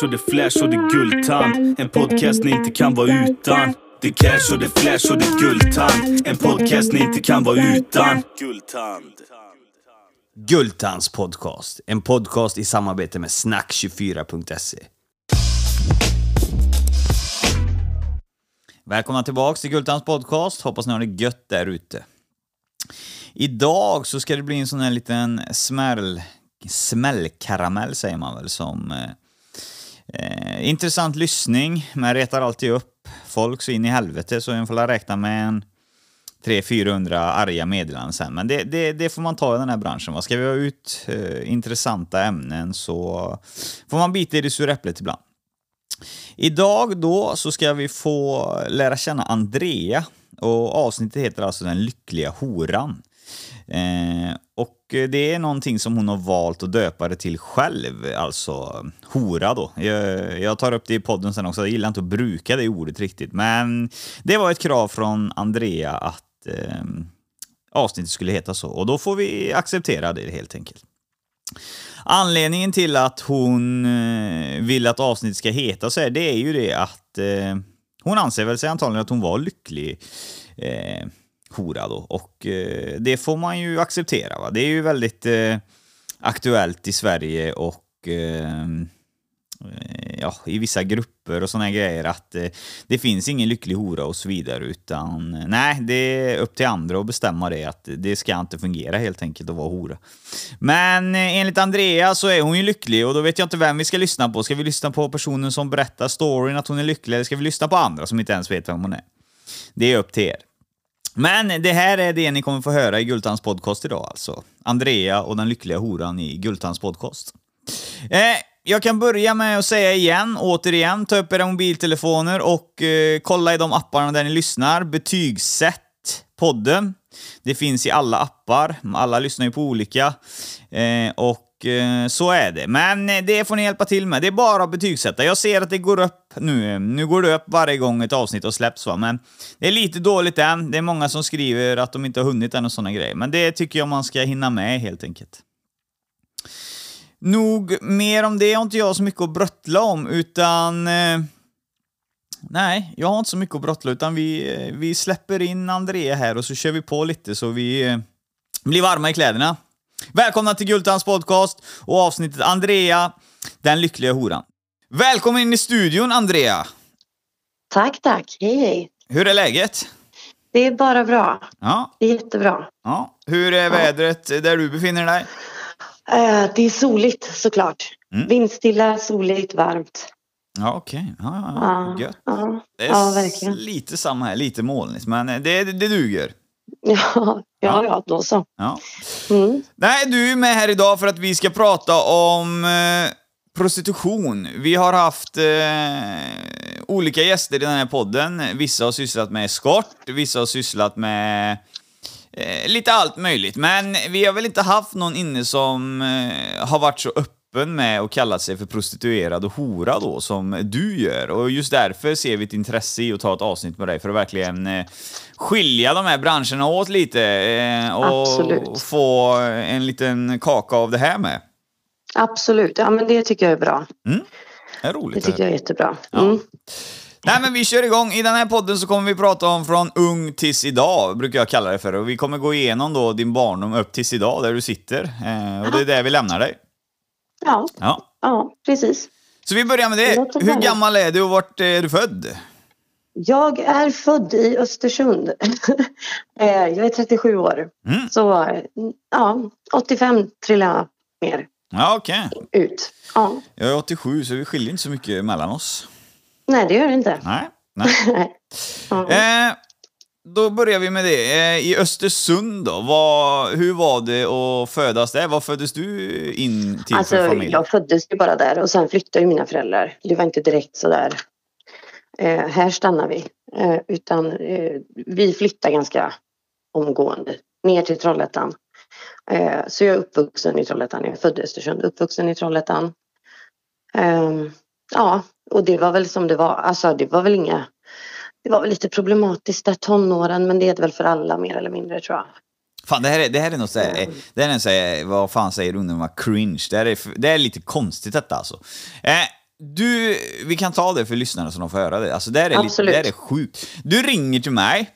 cash och det flash och det guldtand. En podcast ni inte kan vara utan. Det cash och det flash och det guldtand. En podcast ni inte kan vara utan. Guldtand. Guldtands podcast. En podcast i samarbete med snack24.se. Välkomna tillbaks till Guldtands podcast. Hoppas ni har det gött där ute. Idag så ska det bli en sån här liten smäll, smällkaramell säger man väl som eh, eh, intressant lyssning, men retar alltid upp folk så in i helvete så en får räkna med en 300-400 arga meddelanden sen. Men det, det, det, får man ta i den här branschen. Va? Ska vi ha ut eh, intressanta ämnen så får man bita i det sura äpplet ibland. Idag då så ska vi få lära känna Andrea och avsnittet heter alltså Den lyckliga horan. Eh, och det är någonting som hon har valt att döpa det till själv, alltså hora då. Jag, jag, tar upp det i podden sen också, jag gillar inte att bruka det ordet riktigt, men det var ett krav från Andrea att eh, avsnittet skulle heta så och då får vi acceptera det helt enkelt. Anledningen till att hon eh, vill att avsnittet ska heta så här, det är ju det att eh, hon anser väl sig antagligen att hon var lycklig eh, hora då. Och eh, det får man ju acceptera. Va? Det är ju väldigt eh, aktuellt i Sverige och eh, ja, i vissa grupper och såna grejer att eh, det finns ingen lycklig hora och så vidare utan eh, nej, det är upp till andra att bestämma det att det ska inte fungera helt enkelt att vara hora. Men eh, enligt Andrea så är hon ju lycklig och då vet jag inte vem vi ska lyssna på. Ska vi lyssna på personen som berättar storyn att hon är lycklig eller ska vi lyssna på andra som inte ens vet vem hon är? Det är upp till er. Men det här är det ni kommer få höra i Gultans podcast idag alltså. Andrea och den lyckliga horan i Gultans podcast. Eh, jag kan börja med att säga igen, återigen, ta upp era mobiltelefoner och eh, kolla i de apparna där ni lyssnar. Betygsätt podden. Det finns i alla appar, alla lyssnar ju på olika. Eh, och Eh, så är det. Men eh, det får ni hjälpa till med. Det är bara att betygsätta. Jag ser att det går upp nu. Nu går det upp varje gång ett avsnitt har släppts va, men det är lite dåligt än. Det är många som skriver att de inte har hunnit än och sådana grejer. Men det tycker jag man ska hinna med helt enkelt. Nog mer om det har inte jag så mycket att brottla om, utan... Eh, nej, jag har inte så mycket att brottla, utan vi, vi släpper in Andrea här och så kör vi på lite så vi blir varma i kläderna. Välkomna till Gultans podcast och avsnittet Andrea, den lyckliga horan. Välkommen in i studion Andrea! Tack, tack. Hej, hej. Hur är läget? Det är bara bra. Ja. Det är jättebra. Ja. Hur är vädret där du befinner dig? Uh, det är soligt såklart. Mm. Vindstilla, soligt, varmt. Ja, okej. Okay. Ja, ja, ja. Gött. Ja, det är ja, lite samma här, lite molnigt, men det, det, det duger. Ja, ja, ja, då så. Ja. Mm. Nej, du är med här idag för att vi ska prata om eh, prostitution. Vi har haft eh, olika gäster i den här podden. Vissa har sysslat med skort, vissa har sysslat med eh, lite allt möjligt. Men vi har väl inte haft någon inne som eh, har varit så öppen öppen med att kalla sig för prostituerad och hora då, som du gör. Och just därför ser vi ett intresse i att ta ett avsnitt med dig för att verkligen eh, skilja de här branscherna åt lite eh, och Absolut. få en liten kaka av det här med. Absolut, ja men det tycker jag är bra. Mm. Det är roligt. Det tycker jag är jättebra. Ja. Mm. Nej men vi kör igång. I den här podden så kommer vi prata om från ung tills idag, brukar jag kalla det för. Och vi kommer gå igenom då din barndom upp tills idag, där du sitter. Eh, och det är där vi lämnar dig. Ja. Ja. ja, precis. Så vi börjar med Det det. Hur gammal är du och vart är du född? Jag är född i Östersund. Eh, jag är 37 år. Mm. Så ja, 85 trillar jag mer Ja, okej. ut. Ja. Jag är 87, så vi skiljer inte så mycket mellan oss. Nej, det gör det inte. Nej. Nej. Ja. Eh, då börjar vi med det. Eh, I Östersund då, vad, hur var det att födas där? Vad föddes du in till Alltså, för familj? jag föddes ju bara där och sen flyttade ju mina föräldrar. Det var inte direkt sådär, eh, här stannar vi. Eh, utan eh, vi flyttade ganska omgående ner till Trollhättan. Eh, så jag är uppvuxen i Trollhättan. Jag är född i Östersund, uppvuxen i Trollhättan. Ehm, ja, och det var väl som det var. Alltså det var väl inga... Det var väl lite problematiskt där tonåren men det är det väl för alla mer eller mindre tror jag. Fan, det här är, det här är något såhär, Mm. det här är en såhär, vad fan säger ungdomar, cringe. Det här är, det här är lite konstigt detta alltså. Eh, Du, vi kan ta det för lyssnarna så de får höra det. Alltså det här är, lite, det här är sjukt. Du ringer till mig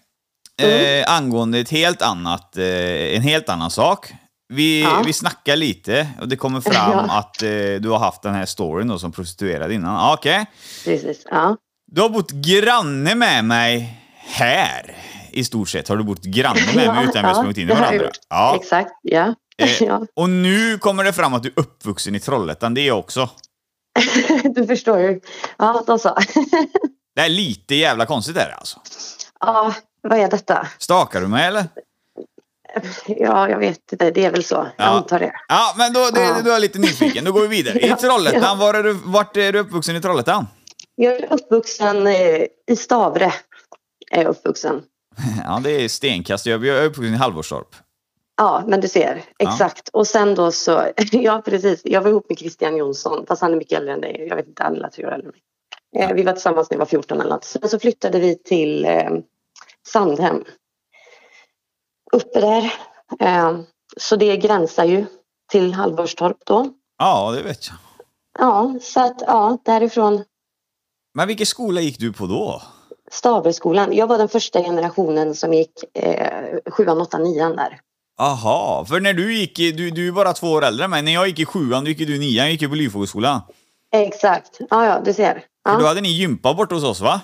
eh, angående ett helt annat, eh, en helt annan sak. Vi, Ja. vi snackar lite och det kommer fram Ja. att eh, du har haft den här storyn då som prostituerad innan. Ja, Okej. Precis. Ja. Du har bott granne med mig här. I stort sett har du bott granne med mig utan vi har sprungit in i varandra. Ja. Exakt. Ja. Eh, ja. Och nu kommer det fram att du är uppvuxen i Trollhättan, det är jag också. Du förstår ju. Ja, då så. Det är lite jävla konstigt är det alltså. Ja, vad är detta? Stakar du mig eller? Ja, jag vet inte. Det är väl så. Jag Ja. antar det. Ja, men då, det, Ja. då är jag lite nyfiken. Då går vi vidare. I Trollhättan, ja. var är du, vart är du uppvuxen i Trollhättan? Jag är uppvuxen eh, i Stavre. Är jag uppvuxen. Ja, det är stenkast. Jag jag är uppvuxen i Halvorstorp. Ja, men du ser. Exakt. Och sen då så, ja precis. Jag var ihop med Christian Jonsson, fast han är mycket äldre än dig. Jag vet inte, alla tre år äldre än mig. Eh, vi var tillsammans när jag var 14 eller något. Sen så flyttade vi till eh, Sandhem. Uppe där. Eh, så det gränsar ju till Halvorstorp då. Ja, det vet jag. Ja, så att ja, därifrån Men vilken skola gick du på då? Stavreskolan. Jag var den första generationen som gick eh, sjuan, åttan, nian där. Aha, för när du gick, i- du, du är bara två år äldre än mig. När jag gick i sjuan, då gick du i nian, jag gick ju på Lyfågelskolan. Exakt. Ja, ja, du ser. För då Ja, hade ni gympa bort hos oss va?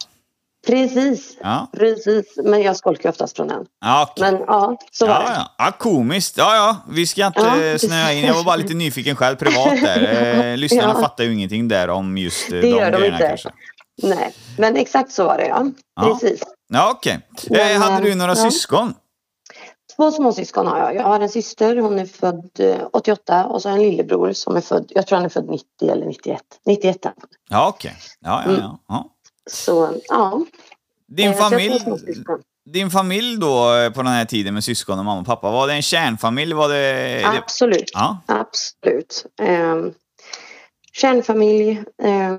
precis. Ja. Precis. Men jag skolkar oftast från den. Ja, okej. Men ja, så var Ja, det. ja. ja, komiskt. Ja, ja, vi ska inte Ja, eh, snöa in. Jag var bara lite nyfiken själv privat där. Eh, lyssnarna Ja. fattar ju ingenting där om just eh, Det de gör de inte. kanske. Nej, men exakt så var det ja. Ja. Precis. Ja, okej. Men, Eh, hade du några ja. syskon? Två småsyskon har jag. Jag har en syster, hon är född eh, 88 och så har jag en lillebror som är född, jag tror han är född 90 eller 91. 91. Ja, okej. Ja, ja, Mm. ja. ja. Så ja. Din, eh, familj, din familj då eh, på den här tiden med syskon och mamma och pappa, var det en kärnfamilj? Var det... det... Absolut. Ja. Absolut. Eh, kärnfamilj. Eh,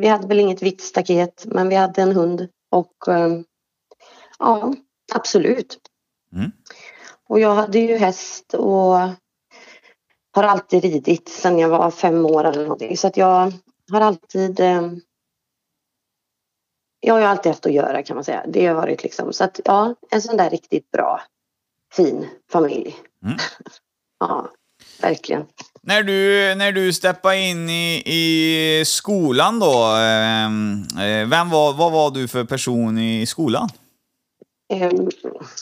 vi hade väl inget vitt staket men vi hade en hund och eh, ja, absolut. Mm. Och jag hade ju häst och har alltid ridit sedan jag var fem år eller någonting. Så att jag har alltid eh, jag har ju alltid haft att göra kan man säga. Det har varit liksom så att ja, en sån där riktigt bra fin familj. Mm. ja, verkligen. När du, när du steppade in i, i skolan då, ehm, eh, vem var, vad var du för person i skolan?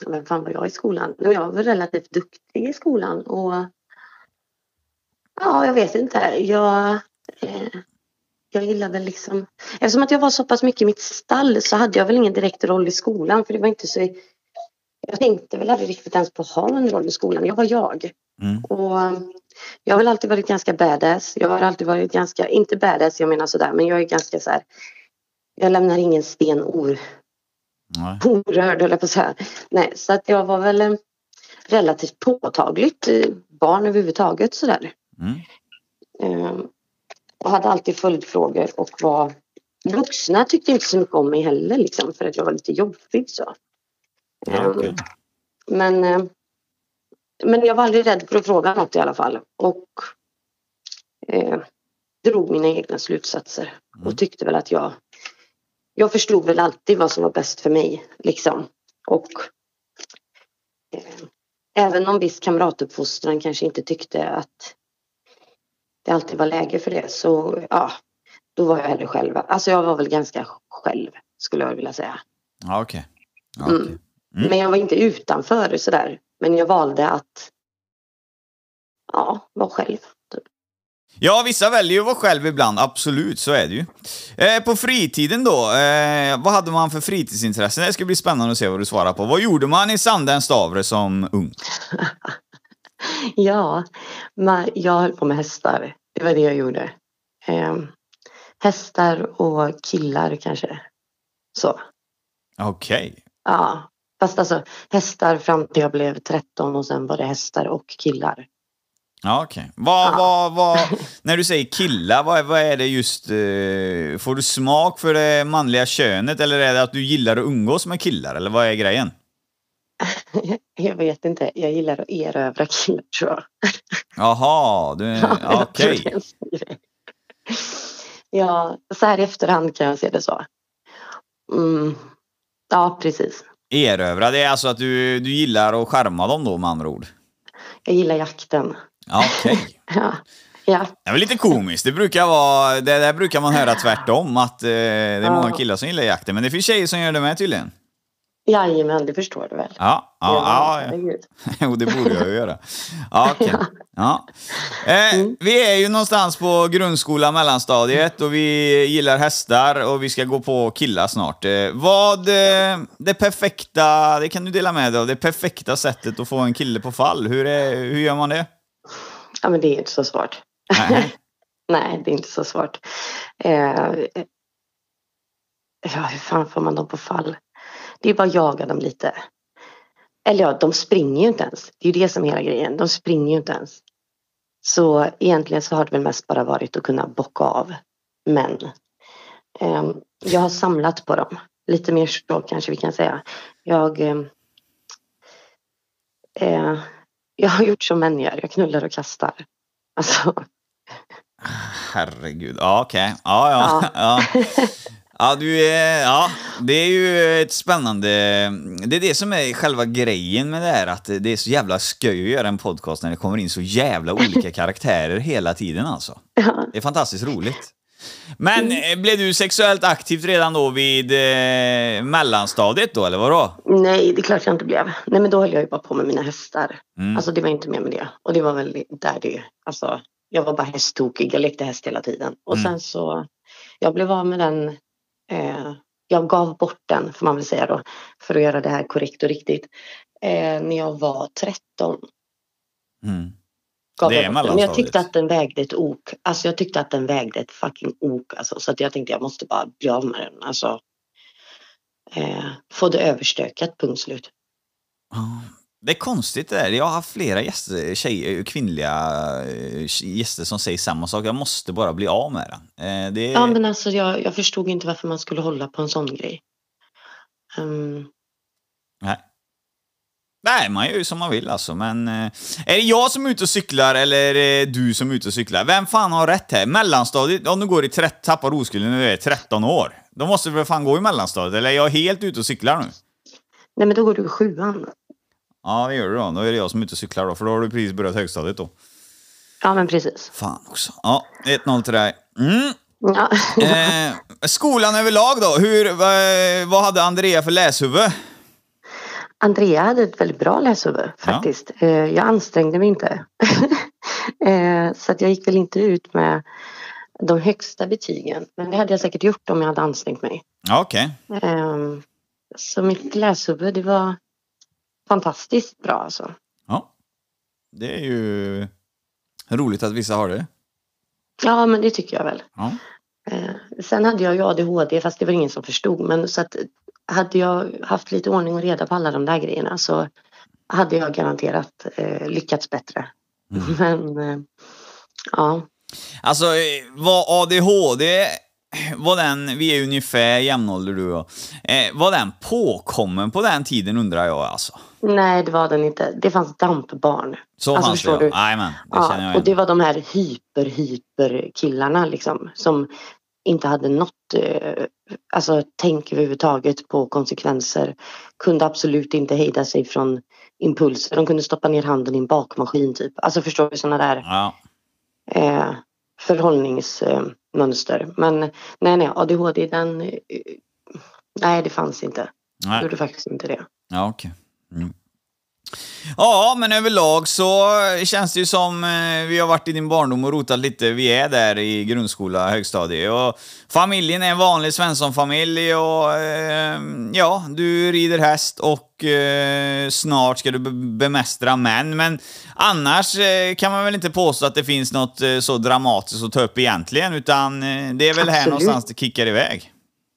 Men fan var jag i skolan? Jag var relativt duktig i skolan och ja, jag vet inte. Jag, eh, jag gillar väl liksom... Eftersom att jag var så pass mycket i mitt stall så hade jag väl ingen direkt roll i skolan för det var inte så... Jag tänkte väl aldrig riktigt ens på att ha en roll i skolan. Jag var jag. Mm. Och jag har väl alltid varit ganska badass. Jag har alltid varit ganska, inte badass jag menar sådär, men jag är ganska så här. Jag lämnar ingen sten. Orörd höll jag på att säga. Nej, så att jag var väl eh, relativt påtagligt eh, barn överhuvudtaget sådär. Mm. Ehm, och hade alltid följdfrågor och var vuxna tyckte inte så mycket om mig heller liksom för att jag var lite jobbig så. Ja, Ehm, okej. men, eh, men jag var aldrig rädd för att fråga något i alla fall och eh, drog mina egna slutsatser Mm. och tyckte väl att jag jag förstod väl alltid vad som var bäst för mig liksom och eh, även om viss kamratuppfostran kanske inte tyckte att det alltid var läge för det så ja då var jag hellre själv. Alltså jag var väl ganska själv skulle jag vilja säga. Ja, okej. Ja, Mm. okej. Mm. Men jag var inte utanför sådär. Men jag valde att ja, vara själv. Ja, vissa väljer ju att vara själv ibland, absolut, så är det ju. Eh, på fritiden då, eh, vad hade man för fritidsintressen? Det ska bli spännande att se vad du svarar på. Vad gjorde man i Sandens Stavre som ung? Ja, men jag höll på med hästar. Det var det jag gjorde. Ehm, hästar och killar kanske. Så. Okej. Ja, fast alltså hästar fram till jag blev 13 och sen var det hästar och killar. Ja, okej. Vad, Ja. vad, vad, när du säger killar, vad, vad är det just... Eh, får du smak för det manliga könet eller är det att du gillar att umgås med killar? Eller vad är grejen? Jag vet inte, jag gillar att erövra killar tror jag. Jaha, du... Ja, Okej. grej. Ja, så här i efterhand kan jag se det så. Mm. Ja, precis. Erövra, det är alltså att du, du gillar att skärma dem då med andra ord? Jag gillar jakten. Ja, Okej. Ja, ja. Det är väl lite komiskt. Det brukar vara, det där brukar man höra tvärtom, att eh, det är många killar som gillar jakten. Men det finns tjejer som gör det med tydligen. Jajamän, det förstår du väl? Ja, ja, ja. ja. Jo, det borde jag ju göra. Ja, okej. Ja. Eh, vi är ju någonstans på grundskola, mellanstadiet och vi gillar hästar och vi ska gå på killar snart. Eh, vad eh, det perfekta, det kan du dela med dig av, det perfekta sättet att få en kille på fall, hur, är, hur gör man det? Ja, men det är inte så svårt. Nej. Nej, det är inte så svårt. Eh, ja, hur fan får man dem på fall? Det är bara att jaga dem lite. Eller ja, de springer ju inte ens. Det är ju det som är hela grejen. De springer ju inte ens. Så egentligen så har det väl mest bara varit att kunna bocka av. Men eh, jag har samlat på dem. Lite mer så kanske vi kan säga. Jag, eh, eh, jag har gjort som män gör. Jag knullar och kastar. Alltså, Herregud, ja okej. Ja, ja. ja. Ja, du är, ja, det är ju ett spännande... Det är det som är själva grejen med det här, att det är så jävla sköj att göra en podcast när det kommer in så jävla olika karaktärer hela tiden alltså. Det är fantastiskt roligt. Men eh, blev du sexuellt aktiv redan då vid eh, mellanstadiet då, eller vadå? Nej, det är klart jag inte blev. Nej, men då höll jag ju bara på med mina hästar. Mm. Alltså det var inte mer med det. Och det var väl där det, alltså jag var bara hästtokig. Jag lekte häst hela tiden. Och Mm. sen så, jag blev av med den, eh, jag gav bort den får man väl säga då. För att göra det här korrekt och riktigt. Eh, när jag var 13. Mm. Gav Det är. Men jag tyckte att den vägde ett ok. Alltså jag tyckte att den vägde ett fucking ok. Alltså, så att jag tänkte jag måste bara bli av med den. Alltså, eh, få det överstökat, punkt slut. Det är konstigt det där. Jag har haft flera gäster, tjejer, kvinnliga eh, gäster som säger samma sak. Jag måste bara bli av med den. Eh, Det, Ja men alltså jag, jag förstod inte varför man skulle hålla på en sån grej. Ehm, Nej. Nej, man gör ju som man vill alltså, men... eh, Är det jag som är ute och cyklar eller är det du som är ute och cyklar? Vem fan har rätt här? Mellanstadiet, om du går i 30, tappar oskulden när du är 13 år, då måste du väl fan gå i mellanstadiet? Eller är jag helt ute och cyklar nu? nej men då går du i sjuan. Ja, det gör du då. Då är det jag som är ute och cyklar då, för då har du precis börjat högstadiet då. Ja men precis. Fan också. Ja, 1-0 till dig. Mm. Ja. Eh, skolan överlag då? Hur, vad, vad hade Andrea för läshuvud? Andrea hade ett väldigt bra läshuvud faktiskt. Eh, jag ansträngde mig inte. Eh, så att jag gick väl inte ut med de högsta betygen. Men det hade jag säkert gjort om jag hade ansträngt mig. Ja, okej. Ehm, Så mitt läshuvud det var fantastiskt bra alltså. Ja. Det är ju roligt att vissa har det. Ja men det tycker jag väl. Ja. Eh, Sen hade jag ju ADHD fast det var ingen som förstod. Men så att hade jag haft lite ordning och reda på alla de där grejerna så hade jag garanterat eh, lyckats bättre. Men eh, ja, Alltså, var ADHD, var den, vi är ungefär jämnålder du och eh, var den påkommen på den tiden undrar jag alltså? nej det var den inte. Det fanns dampbarn. Så Alltså, fanns det. Jajamän, det känner jag Ja, igen. och det var de här hyper hyper killarna liksom som inte hade något eh, alltså, tänk överhuvudtaget på konsekvenser. Kunde absolut inte hejda sig från impulser. De kunde stoppa ner handen i en bakmaskin typ. Alltså förstår du sådana där Ja. eh, förhållningsmönster. Men nej, nej, ADHD den... Eh, nej, det fanns inte. Det Nej. gjorde faktiskt inte det. Ja, okej. Mm. Ja, men överlag så känns det ju som eh, vi har varit i din barndom och rotat lite. Vi är där i grundskola, högstadie. Och familjen är en vanlig Svensson-familj och eh, ja, du rider häst och eh, snart ska du be- bemästra män. Men annars eh, kan man väl inte påstå att det finns något så dramatiskt att ta upp egentligen, utan det är väl här Absolut. någonstans det kickar iväg.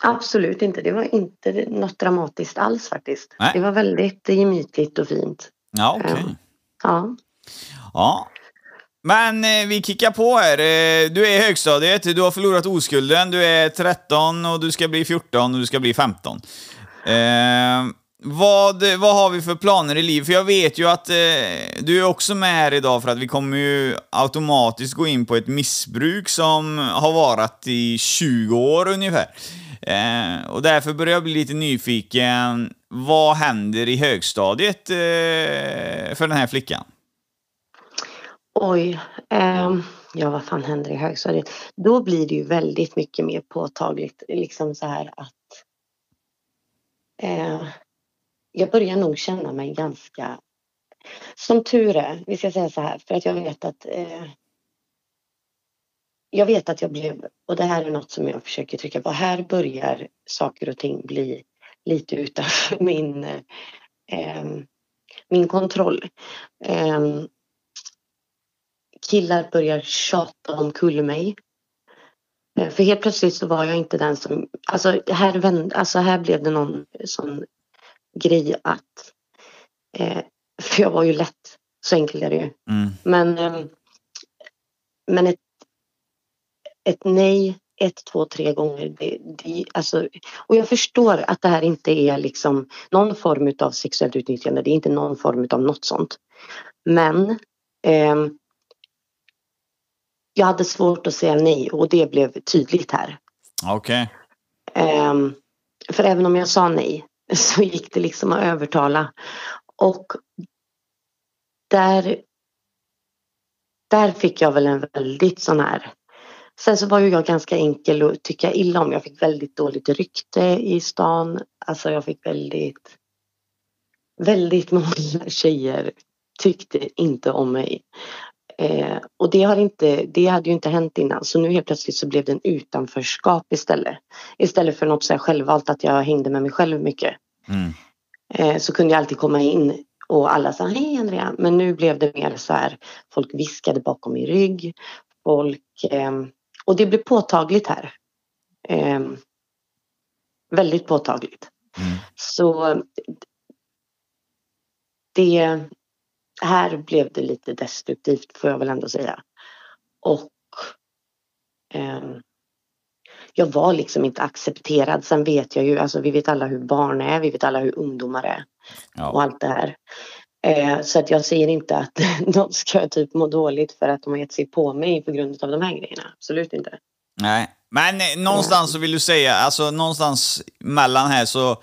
Absolut inte. Det var inte något dramatiskt alls faktiskt. Nej. Det var väldigt gemytligt och fint. Ja, okej. Ja. Ja. Ja. Men eh, vi kickar på här. Eh, du är i högstadiet, du har förlorat oskulden, du är 13 och du ska bli 14 och du ska bli 15. Eh, vad, vad har vi för planer i livet? För jag vet ju att eh, du är också med här idag för att vi kommer ju automatiskt gå in på ett missbruk som har varit i 20 år ungefär. Eh, och därför börjar jag bli lite nyfiken. Vad händer i högstadiet eh, för den här flickan? Oj. ehm, ja, vad fan händer i högstadiet? Då blir det ju väldigt mycket mer påtagligt. Liksom så här att eh, jag börjar nog känna mig ganska som tur är, vi ska säga så här, för att jag vet att eh, jag vet att jag blev, och det här är något som jag försöker trycka på, här börjar saker och ting bli lite utanför min, eh, min kontroll. Eh, killar börjar tjata omkull mig. Eh, För helt plötsligt så var jag inte den som, alltså här, vände, alltså här blev det någon sån grej att, eh, för jag var ju lätt, så enkelt är det ju. Mm. Men, eh, men ett, ett nej, ett, två, tre gånger, det, det, alltså, och jag förstår att det här inte är liksom någon form av sexuellt utnyttjande, det är inte någon form av något sånt. Men ehm, jag hade svårt att säga nej och det blev tydligt här. Okej. Ehm, för även om jag sa nej så gick det liksom att övertala. Och där, där fick jag väl en väldigt sån här... Sen så var ju jag ganska enkel att tycka illa om. Jag fick väldigt dåligt rykte i stan. Alltså jag fick väldigt... Väldigt många tjejer tyckte inte om mig. Eh, och det, har inte, det hade ju inte hänt innan så nu helt plötsligt så blev det en utanförskap istället. Istället för något så här självvalt att jag hängde med mig själv mycket. Mm. Eh, så kunde jag alltid komma in och alla sa hej Andrea. Men nu blev det mer så här folk viskade bakom min rygg. Folk, eh, och det blev påtagligt här. Eh, väldigt påtagligt. Mm. Så det, här blev det lite destruktivt får jag väl ändå säga. Och ehm, jag var liksom inte accepterad. Sen vet jag ju, alltså vi vet alla hur barn är, vi vet alla hur ungdomar är och Ja. allt det här. Eh, så att jag säger inte att någon ska typ må dåligt för att de har gett sig på mig på grund av de här grejerna. Absolut inte. Nej. Men eh, någonstans så vill du säga, alltså någonstans mellan här så...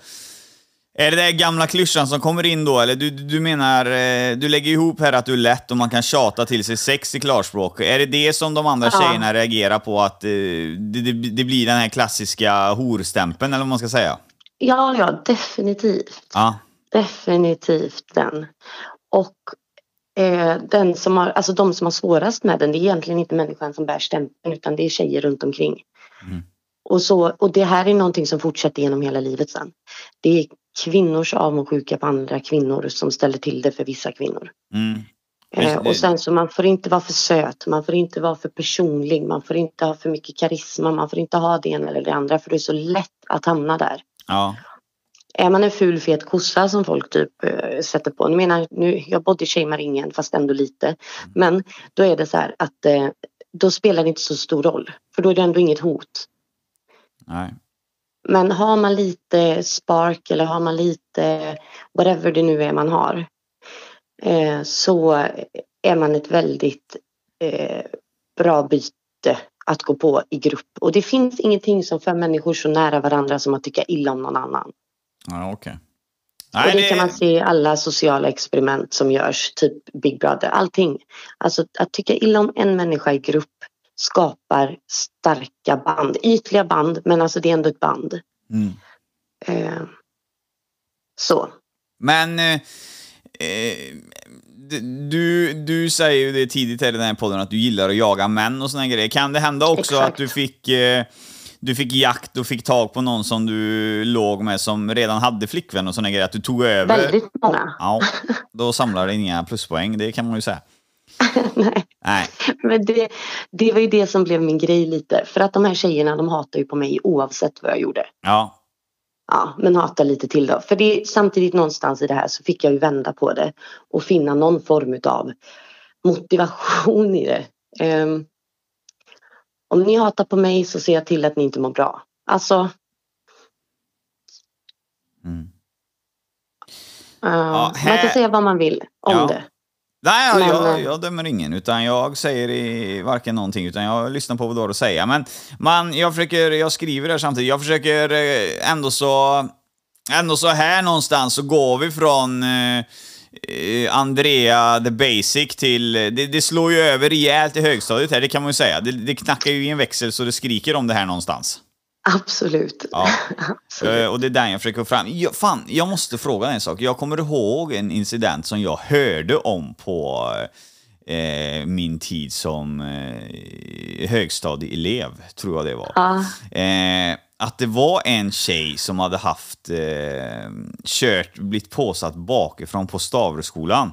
Är det där gamla klyschan som kommer in då, eller du, du menar, eh, du lägger ihop här att du är lätt och man kan tjata till sig sex i klarspråk. Är det det som de andra Ja. tjejerna reagerar på, att eh, det, det, det blir den här klassiska horstämpeln, eller vad man ska säga? Ja, ja, definitivt. Ja. Definitivt den. Och eh, den som har, alltså de som har svårast med den, det är egentligen inte människan som bär stämpeln utan det är tjejer runt omkring. Mm. Och, så, och det här är någonting som fortsätter genom hela livet sen. Det är kvinnors avundsjuka på andra kvinnor som ställer till det för vissa kvinnor. Mm. Eh, och sen så man får inte vara för söt, man får inte vara för personlig, man får inte ha för mycket karisma, man får inte ha det ena eller det andra för det är så lätt att hamna där. Ja. Är man en ful fet kossa som folk typ eh, sätter på. Nu menar nu, jag bodyshamear ingen fast ändå lite. Men då är det så här att eh, då spelar det inte så stor roll. För då är det ändå inget hot. Nej. Men har man lite spark eller har man lite whatever det nu är man har. Eh, så är man ett väldigt eh, bra byte att gå på i grupp. Och det finns ingenting som för människor så nära varandra som att tycka illa om någon annan. Ja, okej. och det, kan man se i alla sociala experiment som görs, typ Big Brother, allting. Alltså att tycka illa om en människa i grupp skapar starka band, ytliga band, men alltså det är ändå ett band. Mm. Eh, så. Men eh, eh, du, du säger ju det tidigt här i den här podden att du gillar att jaga män och såna grejer. Kan det hända också Exakt. att du fick, eh, du fick jakt och fick tag på någon som du låg med som redan hade flickvän och såna grejer? Att du tog över? Väldigt många. Ja, då samlar det inga pluspoäng, det kan man ju säga. Nej, Nej. men det, det var ju det som blev min grej lite. För att de här tjejerna de hatar ju på mig oavsett vad jag gjorde. Ja. Ja, men hatar lite till då. För det, samtidigt någonstans i det här så fick jag ju vända på det och finna någon form av motivation i det. Ehm, om ni hatar på mig så ser jag till att ni inte mår bra. Alltså, Mm. man här- kan säga vad man vill om Ja. det. Nej, jag, Men, jag, eh, jag dömer ingen, utan jag säger i, varken någonting, utan jag lyssnar på vad du har att säga. Men man, jag försöker, jag skriver det här samtidigt, jag försöker eh, ändå så, ändå så här någonstans så går vi från eh, Andrea the basic till, det, det slår ju över rejält i högstadiet här, det kan man ju säga. Det, det knackar ju i en växel så det skriker om det här någonstans. Absolut. Ja. Absolut. Eh, Och det är den jag försöker få fram. Jag, fan, jag måste fråga en sak. Jag kommer ihåg en incident som jag hörde om på eh, min tid som eh, högstadieelev, tror jag det var. Ja. Eh, att det var en tjej som hade haft eh, kört, blivit påsatt bakifrån på Stavreskolan.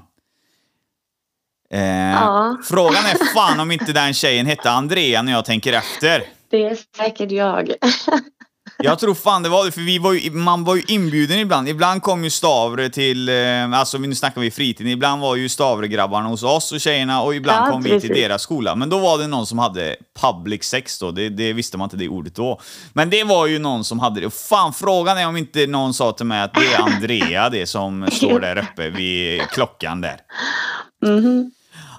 Eh, Ja. Frågan är fan om inte den tjejen hette Andrea när jag tänker efter. Det är säkert jag. Jag tror fan det var det, för vi var ju, man var ju inbjuden ibland. Ibland kom ju Stavre till, eh, alltså nu snackar vi fritiden, ibland var ju Stavre-grabbarna hos oss och tjejerna och ibland Ja, kom vi till precis. deras skola. Men då var det någon som hade public sex då, det, det visste man inte det ordet då. Men det var ju någon som hade det. Och fan, frågan är om inte någon sa till mig att det är Andrea det som står där uppe vid klockan där. Mhm.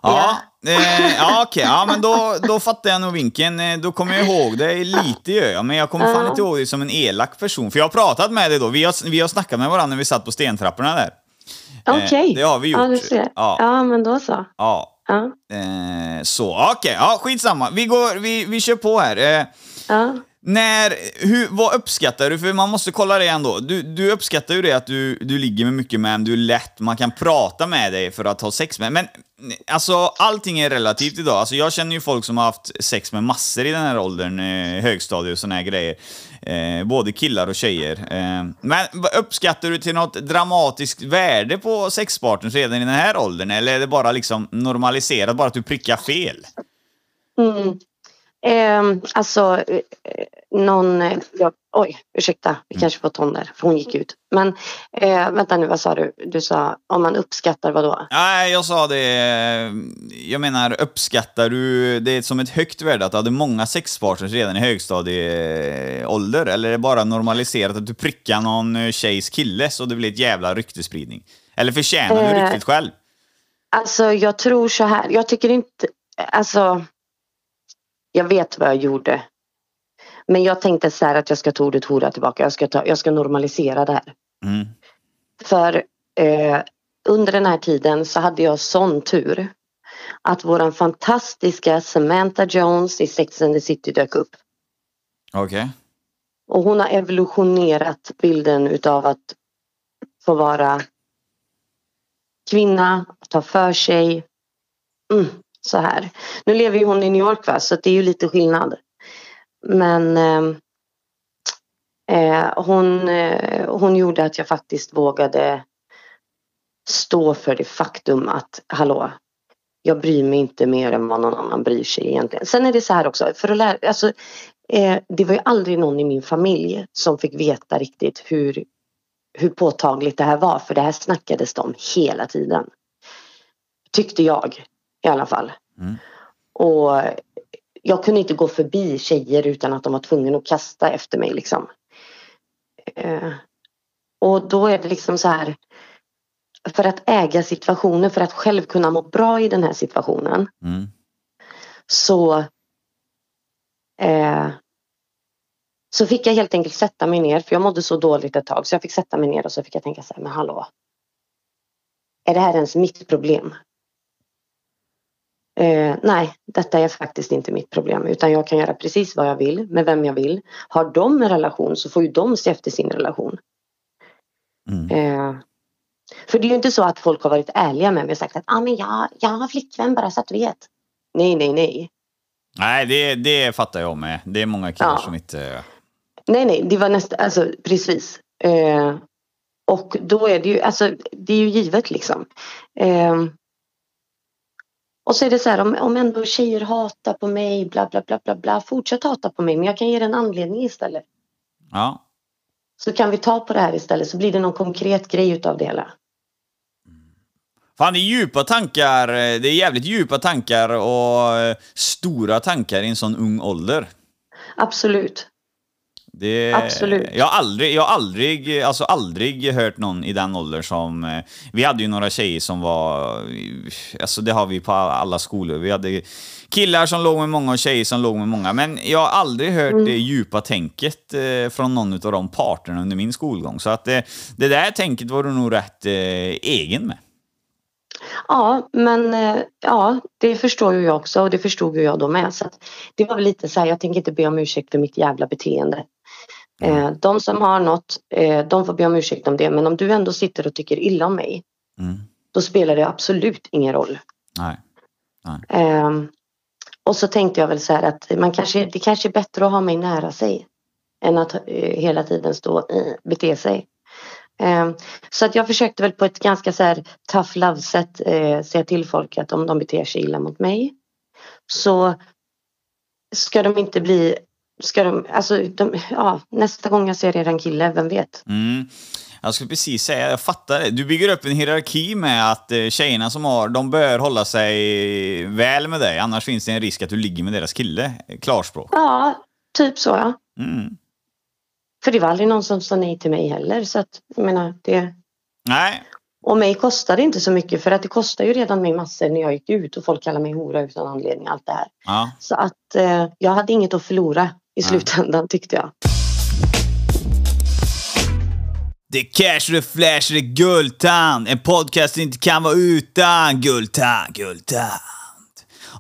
Ja, eh, ja okej, ja men då, då fattar jag nog vinkeln. Eh, Då kommer jag ihåg det lite gör jag, men jag kommer fan Ja. inte ihåg dig som en elak person. För jag har pratat med dig då, vi har, vi har snackat med varandra när vi satt på stentrapporna där. Eh, Okej. det har vi Ja, gjort. du ser. Ja. Ja. men då så. Ja. Ja. Eh, så, okej, ja skitsamma. Vi, går, vi, vi kör på här. Eh, Ja när, hur, vad uppskattar du? För man måste kolla det ändå. Du, du uppskattar ju det att du, du ligger med mycket män, du är lätt, man kan prata med dig för att ha sex med. Men alltså, allting är relativt idag. Alltså, jag känner ju folk som har haft sex med massor i den här åldern, eh, högstadie och såna här grejer. Eh, både killar och tjejer. Eh, men uppskattar du till något dramatiskt värde på sexpartners redan i den här åldern? Eller är det bara liksom normaliserat, bara att du prickar fel? Mm. Ehm, alltså, eh, någon... eh, Ja, oj, ursäkta. Vi kanske får ton där, för hon gick ut. Men eh, vänta nu, vad sa du? Du sa om man uppskattar vad då? Nej, jag sa det... Jag menar, uppskattar du det som ett högt värde att du hade många sexpartners redan i högstadieålder? Eller är det bara normaliserat att du prickar någon eh, tjejs kille så det blir ett jävla ryktespridning? Eller förtjänar du Eh, ryktet själv? Alltså, jag tror så här. Jag tycker inte... Alltså, jag vet vad jag gjorde. Men jag tänkte så här att jag ska ta ordet hora tillbaka. Jag ska, ta, jag ska normalisera det här. Mm. För eh, under den här tiden så hade jag sån tur att våran fantastiska Samantha Jones i Sex and the City dök upp. Okej. Och hon har evolutionerat bilden utav att få vara kvinna, ta för sig. Mm, så här. Nu lever ju hon i New York va, så det är ju lite skillnad. Men ehm, eh, hon, eh, hon gjorde att jag faktiskt vågade stå för det faktum att, hallå, jag bryr mig inte mer än vad någon annan bryr sig egentligen. Sen är det så här också, för att lära, alltså, eh, det var ju aldrig någon i min familj som fick veta riktigt hur, hur påtagligt det här var, för det här snackades det om hela tiden. Tyckte jag i alla fall. Mm. Och jag kunde inte gå förbi tjejer utan att de var tvungna att kasta efter mig liksom. Eh, och då är det liksom så här. För att äga situationen, för att själv kunna må bra i den här situationen Mm. så eh, så fick jag helt enkelt sätta mig ner för jag mådde så dåligt ett tag så jag fick sätta mig ner och så fick jag tänka så här, men hallå. Är det här ens mitt problem? Eh, nej, detta är faktiskt inte mitt problem utan jag kan göra precis vad jag vill med vem jag vill. Har de en relation så får ju de se efter sin relation. Mm. Eh, för det är ju inte så att folk har varit ärliga med mig och sagt att ah, men jag, jag har flickvän bara så att du vet. Nej, nej, nej. Nej, det, det fattar jag med. Det är många killar Ja. som inte... Nej, nej, det var nästan, alltså precis. Eh, och då är det ju, alltså det är ju givet liksom. Och så är det så här, om, om ändå tjejer hatar på mig, bla bla bla bla bla, fortsätt hata på mig, men jag kan ge er en anledning istället. Ja. Så kan vi ta på det här istället, så blir det någon konkret grej utav det hela. Fan, det är djupa tankar. Det är jävligt djupa tankar och eh, stora tankar i en sån ung ålder. Absolut. Det, Absolut. Jag har aldrig, jag har aldrig, alltså aldrig hört någon i den åldern som... eh, Vi hade ju några tjejer som var... Alltså det har vi på alla skolor. Vi hade killar som låg med många och tjejer som låg med många. Men jag har aldrig hört det djupa tänket eh, från någon av de parterna under min skolgång. Så att det, det där tänket var du nog rätt eh, egen med. Ja, men eh, ja, det förstår ju jag också och det förstod ju jag då med. Så det var väl lite så här, jag tänker inte be om ursäkt för mitt jävla beteende. Eh, de som har något, eh, de får be om ursäkt om det. Men om du ändå sitter och tycker illa om mig, Mm. då spelar det absolut ingen roll. Nej. Ehm, och så tänkte jag väl så här att man kanske, det kanske är bättre att ha mig nära sig än att eh, hela tiden stå eh, bete sig. Ehm, så att jag försökte väl på ett ganska så här tough love sätt eh, säga till folk att om de beter sig illa mot mig så ska de inte bli Ska de, alltså, de, ja, nästa gång jag ser eran kille, vem vet? Mm. Jag skulle precis säga, jag fattar det. Du bygger upp en hierarki med att eh, tjejerna som har, de bör hålla sig väl med dig, annars finns det en risk att du ligger med deras kille. Klarspråk. Ja, typ så ja. Mm. För det var aldrig någon som sa nej till mig heller. Så att, jag menar, det, Nej, Och mig kostade det inte så mycket för att det kostade ju redan mig massor när jag gick ut och folk kallade mig hora utan anledning. Allt det här. ja. Så att eh, jag hade inget att förlora i slutändan tyckte jag. Det är cash, det är flash, det är Guldtand. En podcast inte kan vara utan Guldtand, Guldtand.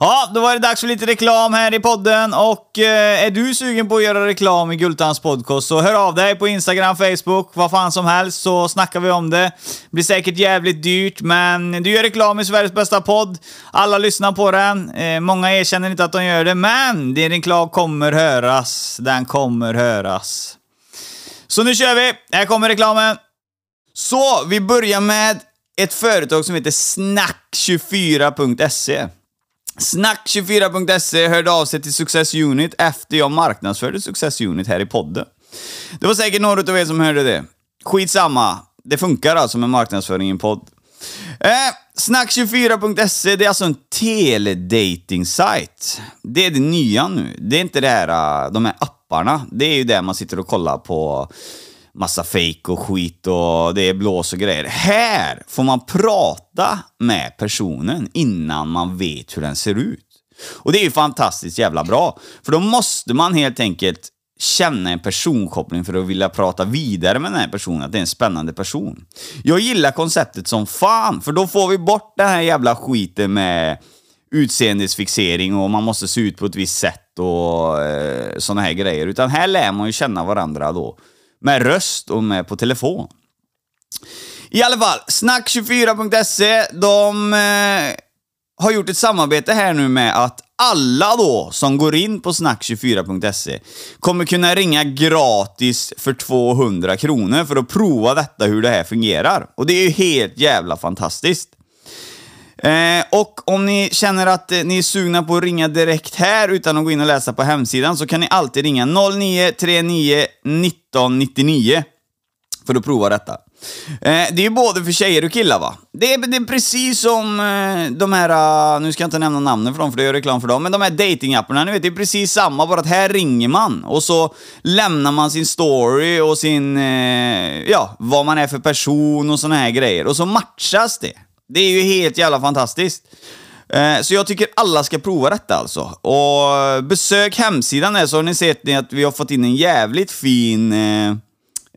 Ja, då var det dags för lite reklam här i podden och eh, är du sugen på att göra reklam i Gultans podcast så hör av dig på Instagram, Facebook, vad fan som helst så snackar vi om det. Blir säkert jävligt dyrt men du gör reklam i Sveriges bästa podd. Alla lyssnar på den. Eh, många erkänner inte att de gör det men din reklam kommer höras. Den kommer höras. Så nu kör vi! Här kommer reklamen. Så, vi börjar med ett företag som heter Snack24.se. Snack24.se hörde av sig till Success Unit efter jag marknadsförde Success Unit här i podden. Det var säkert några av er som hörde det. Skitsamma, det funkar alltså med marknadsföring i en podd. Eh, Snack24.se, det är alltså en teledating-sajt. Det är det nya nu. Det är inte det här, eh, de här apparna. Det är ju där man sitter och kollar på massa fejk och skit och det är blås och grejer. Här får man prata med personen innan man vet hur den ser ut. Och det är ju fantastiskt jävla bra. För då måste man helt enkelt känna en personkoppling för att vilja prata vidare med den här personen, att det är en spännande person. Jag gillar konceptet som fan, för då får vi bort den här jävla skiten med utseendesfixering och man måste se ut på ett visst sätt och eh, såna här grejer. Utan här lär man ju känna varandra då. Med röst och med på telefon. I alla fall, snack24.se, de eh, har gjort ett samarbete här nu med att alla då som går in på snack24.se kommer kunna ringa gratis för 200 kronor för att prova detta hur det här fungerar. Och det är ju helt jävla fantastiskt. Eh, och om ni känner att eh, ni är sugna på att ringa direkt här utan att gå in och läsa på hemsidan så kan ni alltid ringa 0939 1999 för att prova detta. Eh, det är ju både för tjejer och killar va? Det är, det är precis som eh, de här, eh, nu ska jag inte nämna namnen för dem för det gör reklam för dem, men de här datingapparna, ni vet det är precis samma, bara att här ringer man och så lämnar man sin story och sin, eh, ja, vad man är för person och såna här grejer och så matchas det. Det är ju helt jävla fantastiskt. Eh, så jag tycker alla ska prova detta alltså. Och besök hemsidan där så har ni sett att vi har fått in en jävligt fin eh,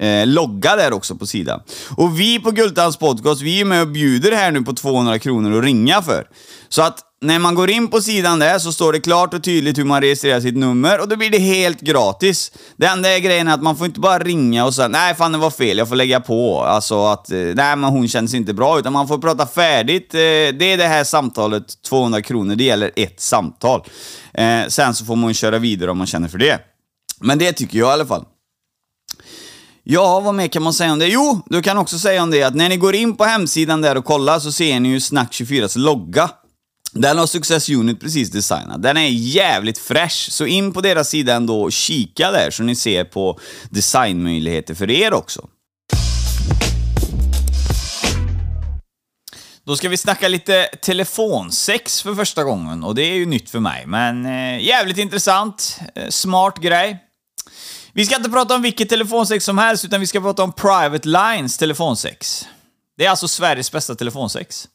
eh, logga där också på sidan. Och vi på Gultans podcast, vi är med och bjuder här nu på 200 kronor att ringa för. Så att när man går in på sidan där så står det klart och tydligt hur man registrerar sitt nummer och då blir det helt gratis. Det enda är grejen är att man får inte bara ringa och säga nej fan det var fel, jag får lägga på. Alltså att eh, nej men hon känns inte bra, utan man får prata färdigt. Eh, det är det här samtalet, 200 kronor, det gäller ett samtal. Eh, sen så får man köra vidare om man känner för det. Men det tycker jag i alla fall. Ja, vad mer kan man säga om det? Jo, du kan också säga om det att när ni går in på hemsidan där och kollar så ser ni ju Snack24s logga. Den har Success Unit precis designat. Den är jävligt fräsch, så in på deras sida ändå och kika där så ni ser på designmöjligheter för er också. Då ska vi snacka lite telefonsex för första gången och det är ju nytt för mig, men eh, jävligt intressant. Eh, smart grej. Vi ska inte prata om vilket telefonsex som helst, utan vi ska prata om Private Lines telefonsex. Det är alltså Sveriges bästa telefonsex.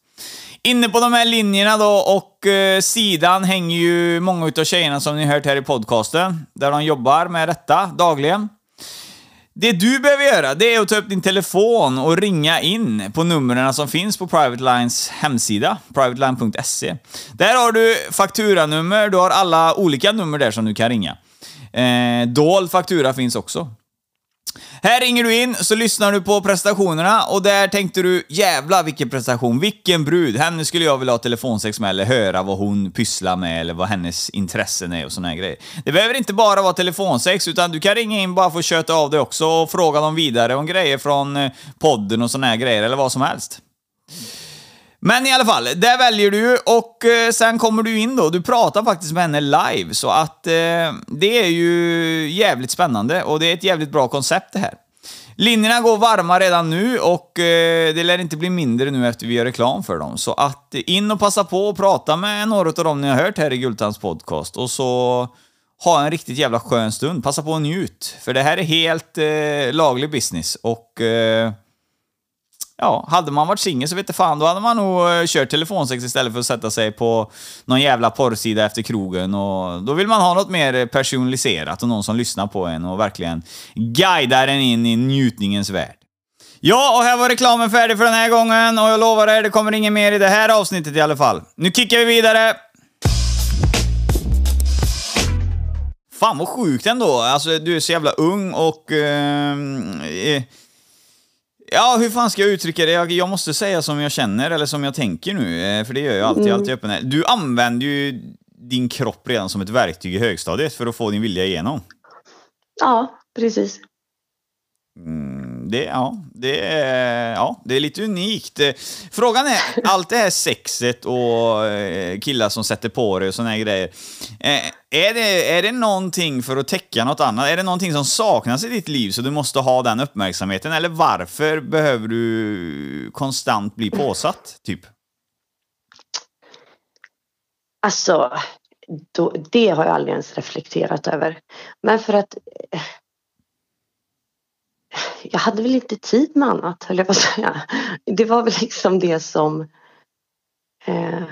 Inne på de här linjerna då och eh, sidan hänger ju många utav tjejerna som ni hört här i podcasten, där de jobbar med detta dagligen. Det du behöver göra, det är att ta upp din telefon och ringa in på numren som finns på Private Lines hemsida, privateline.se. Där har du fakturanummer, du har alla olika nummer där som du kan ringa. Eh, dold faktura finns också. Här ringer du in, så lyssnar du på prestationerna och där tänkte du jävla vilken prestation, vilken brud, henne skulle jag vilja ha telefonsex med eller höra vad hon pysslar med eller vad hennes intressen är och såna här grejer. Det behöver inte bara vara telefonsex utan du kan ringa in bara för att köta av dig också och fråga dem vidare om grejer från eh, podden och såna här grejer eller vad som helst. Men i alla fall, där väljer du och eh, sen kommer du in då. Du pratar faktiskt med henne live, så att eh, det är ju jävligt spännande och det är ett jävligt bra koncept det här. Linjerna går varma redan nu och eh, det lär inte bli mindre nu efter vi gör reklam för dem. Så att in och passa på och prata med några av dem ni har hört här i Gultans podcast och så ha en riktigt jävla skön stund. Passa på och njut, för det här är helt eh, laglig business och eh, Ja, hade man varit singel så vet fan, då hade man nog eh, kört telefonsex istället för att sätta sig på någon jävla porrsida efter krogen. Och då vill man ha något mer eh, personaliserat och någon som lyssnar på en och verkligen guidar en in i njutningens värld. Ja, och här var reklamen färdig för den här gången och jag lovar er, det kommer inget mer i det här avsnittet i alla fall. Nu kickar vi vidare! Fan vad sjukt ändå. Alltså, du är så jävla ung och... Ehm, eh, Ja, hur fan ska jag uttrycka det? Jag, jag, måste säga som jag känner, eller som jag tänker nu, eh, för det gör jag alltid, mm. alltid öppen. Du använder ju din kropp redan som ett verktyg i högstadiet för att få din vilja igenom. Ja, precis. Mm, det, ja, det, är, ja, det är lite unikt. Eh, frågan är, allt det här sexet och eh, killar som sätter på det och såna här grejer. Eh, är det, är det någonting för att täcka något annat? Är det någonting som saknas i ditt liv så du måste ha den uppmärksamheten? Eller varför behöver du konstant bli påsatt, typ? Alltså, då, det har jag aldrig ens reflekterat över. Men för att jag hade väl inte tid med annat höll jag på att säga. Det var väl liksom det som eh,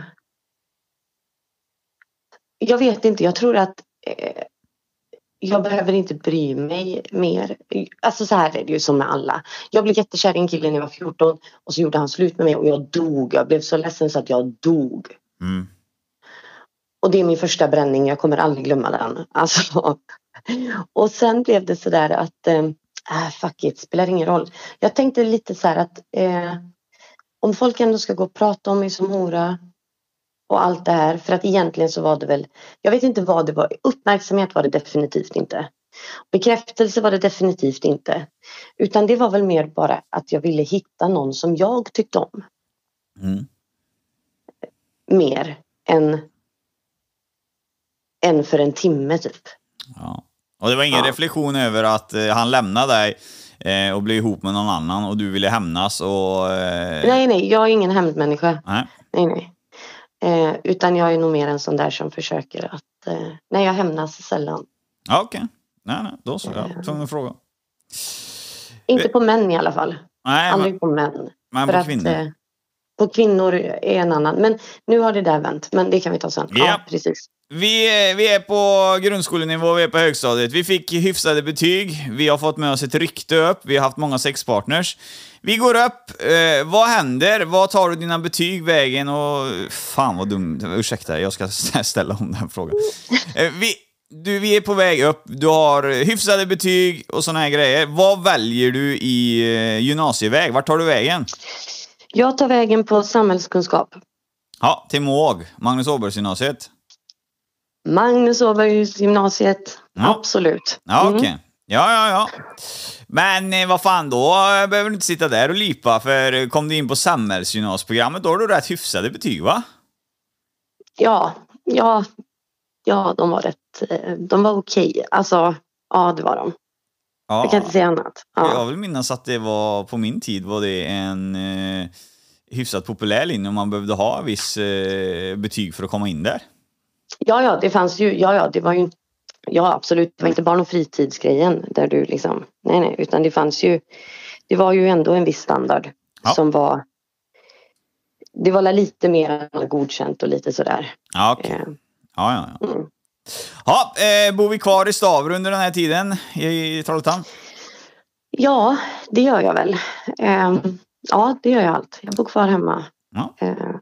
Jag vet inte, jag tror att eh, jag behöver inte bry mig mer. Alltså så här är det ju som med alla. Jag blev jättekär i en kille när jag var 14 och så gjorde han slut med mig och jag dog. Jag blev så ledsen så att jag dog. Mm. Och det är min första bränning, jag kommer aldrig glömma den. Alltså. Och sen blev det så där att eh, äh, fuck it, spelar ingen roll. Jag tänkte lite så här att eh, om folk ändå ska gå och prata om mig som hora och allt det här, för att egentligen så var det väl, jag vet inte vad det var, uppmärksamhet var det definitivt inte. Bekräftelse var det definitivt inte. Utan det var väl mer bara att jag ville hitta någon som jag tyckte om. Mm. Mer än, än för en timme typ. Ja. Och det var ingen ja. reflektion över att eh, han lämnade dig eh, och blev ihop med någon annan och du ville hämnas och... Eh... Nej, nej, jag är ingen hämndmänniska. Nej. nej, nej. Eh, utan jag är nog mer en sån där som försöker att... Eh, nej, jag hämnas sällan. Ja, okej. Okay. Nej, nej, då så. Jag var tvungen att fråga. Inte på män i alla fall. Nej, Aldrig men, på män. Men på kvinnor? På kvinnor är en annan. Men nu har det där vänt. Men det kan vi ta sen. Ja, ja precis. Vi är, vi är på grundskolenivå, vi är på högstadiet. Vi fick hyfsade betyg, vi har fått med oss ett rykte upp, vi har haft många sexpartners. Vi går upp, eh, vad händer? Vad tar du dina betyg vägen? Och fan vad dumt, ursäkta, jag ska ställa om den frågan. Eh, vi, du, vi är på väg upp, du har hyfsade betyg och såna här grejer. Vad väljer du i eh, gymnasieväg? Vart tar du vägen? Jag tar vägen på samhällskunskap. Ja, till Måg, Magnus Åbergsgymnasiet. Magnus Åbergs gymnasiet. Ja. Absolut. Ja, mm. okej. Okay. Ja, ja, ja. Men eh, vad fan, då behöver du inte sitta där och lipa, för kom du in på samhällsgymnasprogrammet, då har du rätt hyfsade betyg, va? Ja, ja, ja, de var rätt, eh, de var okej. Okay. Alltså, ja, det var de. Ja. Jag kan inte säga annat. Ja. Jag vill minnas att det var, på min tid var det en eh, hyfsat populär linje och man behövde ha viss eh, betyg för att komma in där. Ja, ja, det fanns ju, ja, ja, det var ju Ja, absolut. Det var inte barn och fritidsgrejen där du liksom, nej, nej, utan det fanns ju, det var ju ändå en viss standard Ja. som var, det var lite mer godkänt och lite sådär. Ja, okej. Eh, Ja, ja, ja. mm. Ja, eh, bor vi kvar i Stavre under den här tiden i, i Trollhättan? Ja, det gör jag väl. Eh, ja, det gör jag allt. Jag bor kvar hemma. Ja. Eh,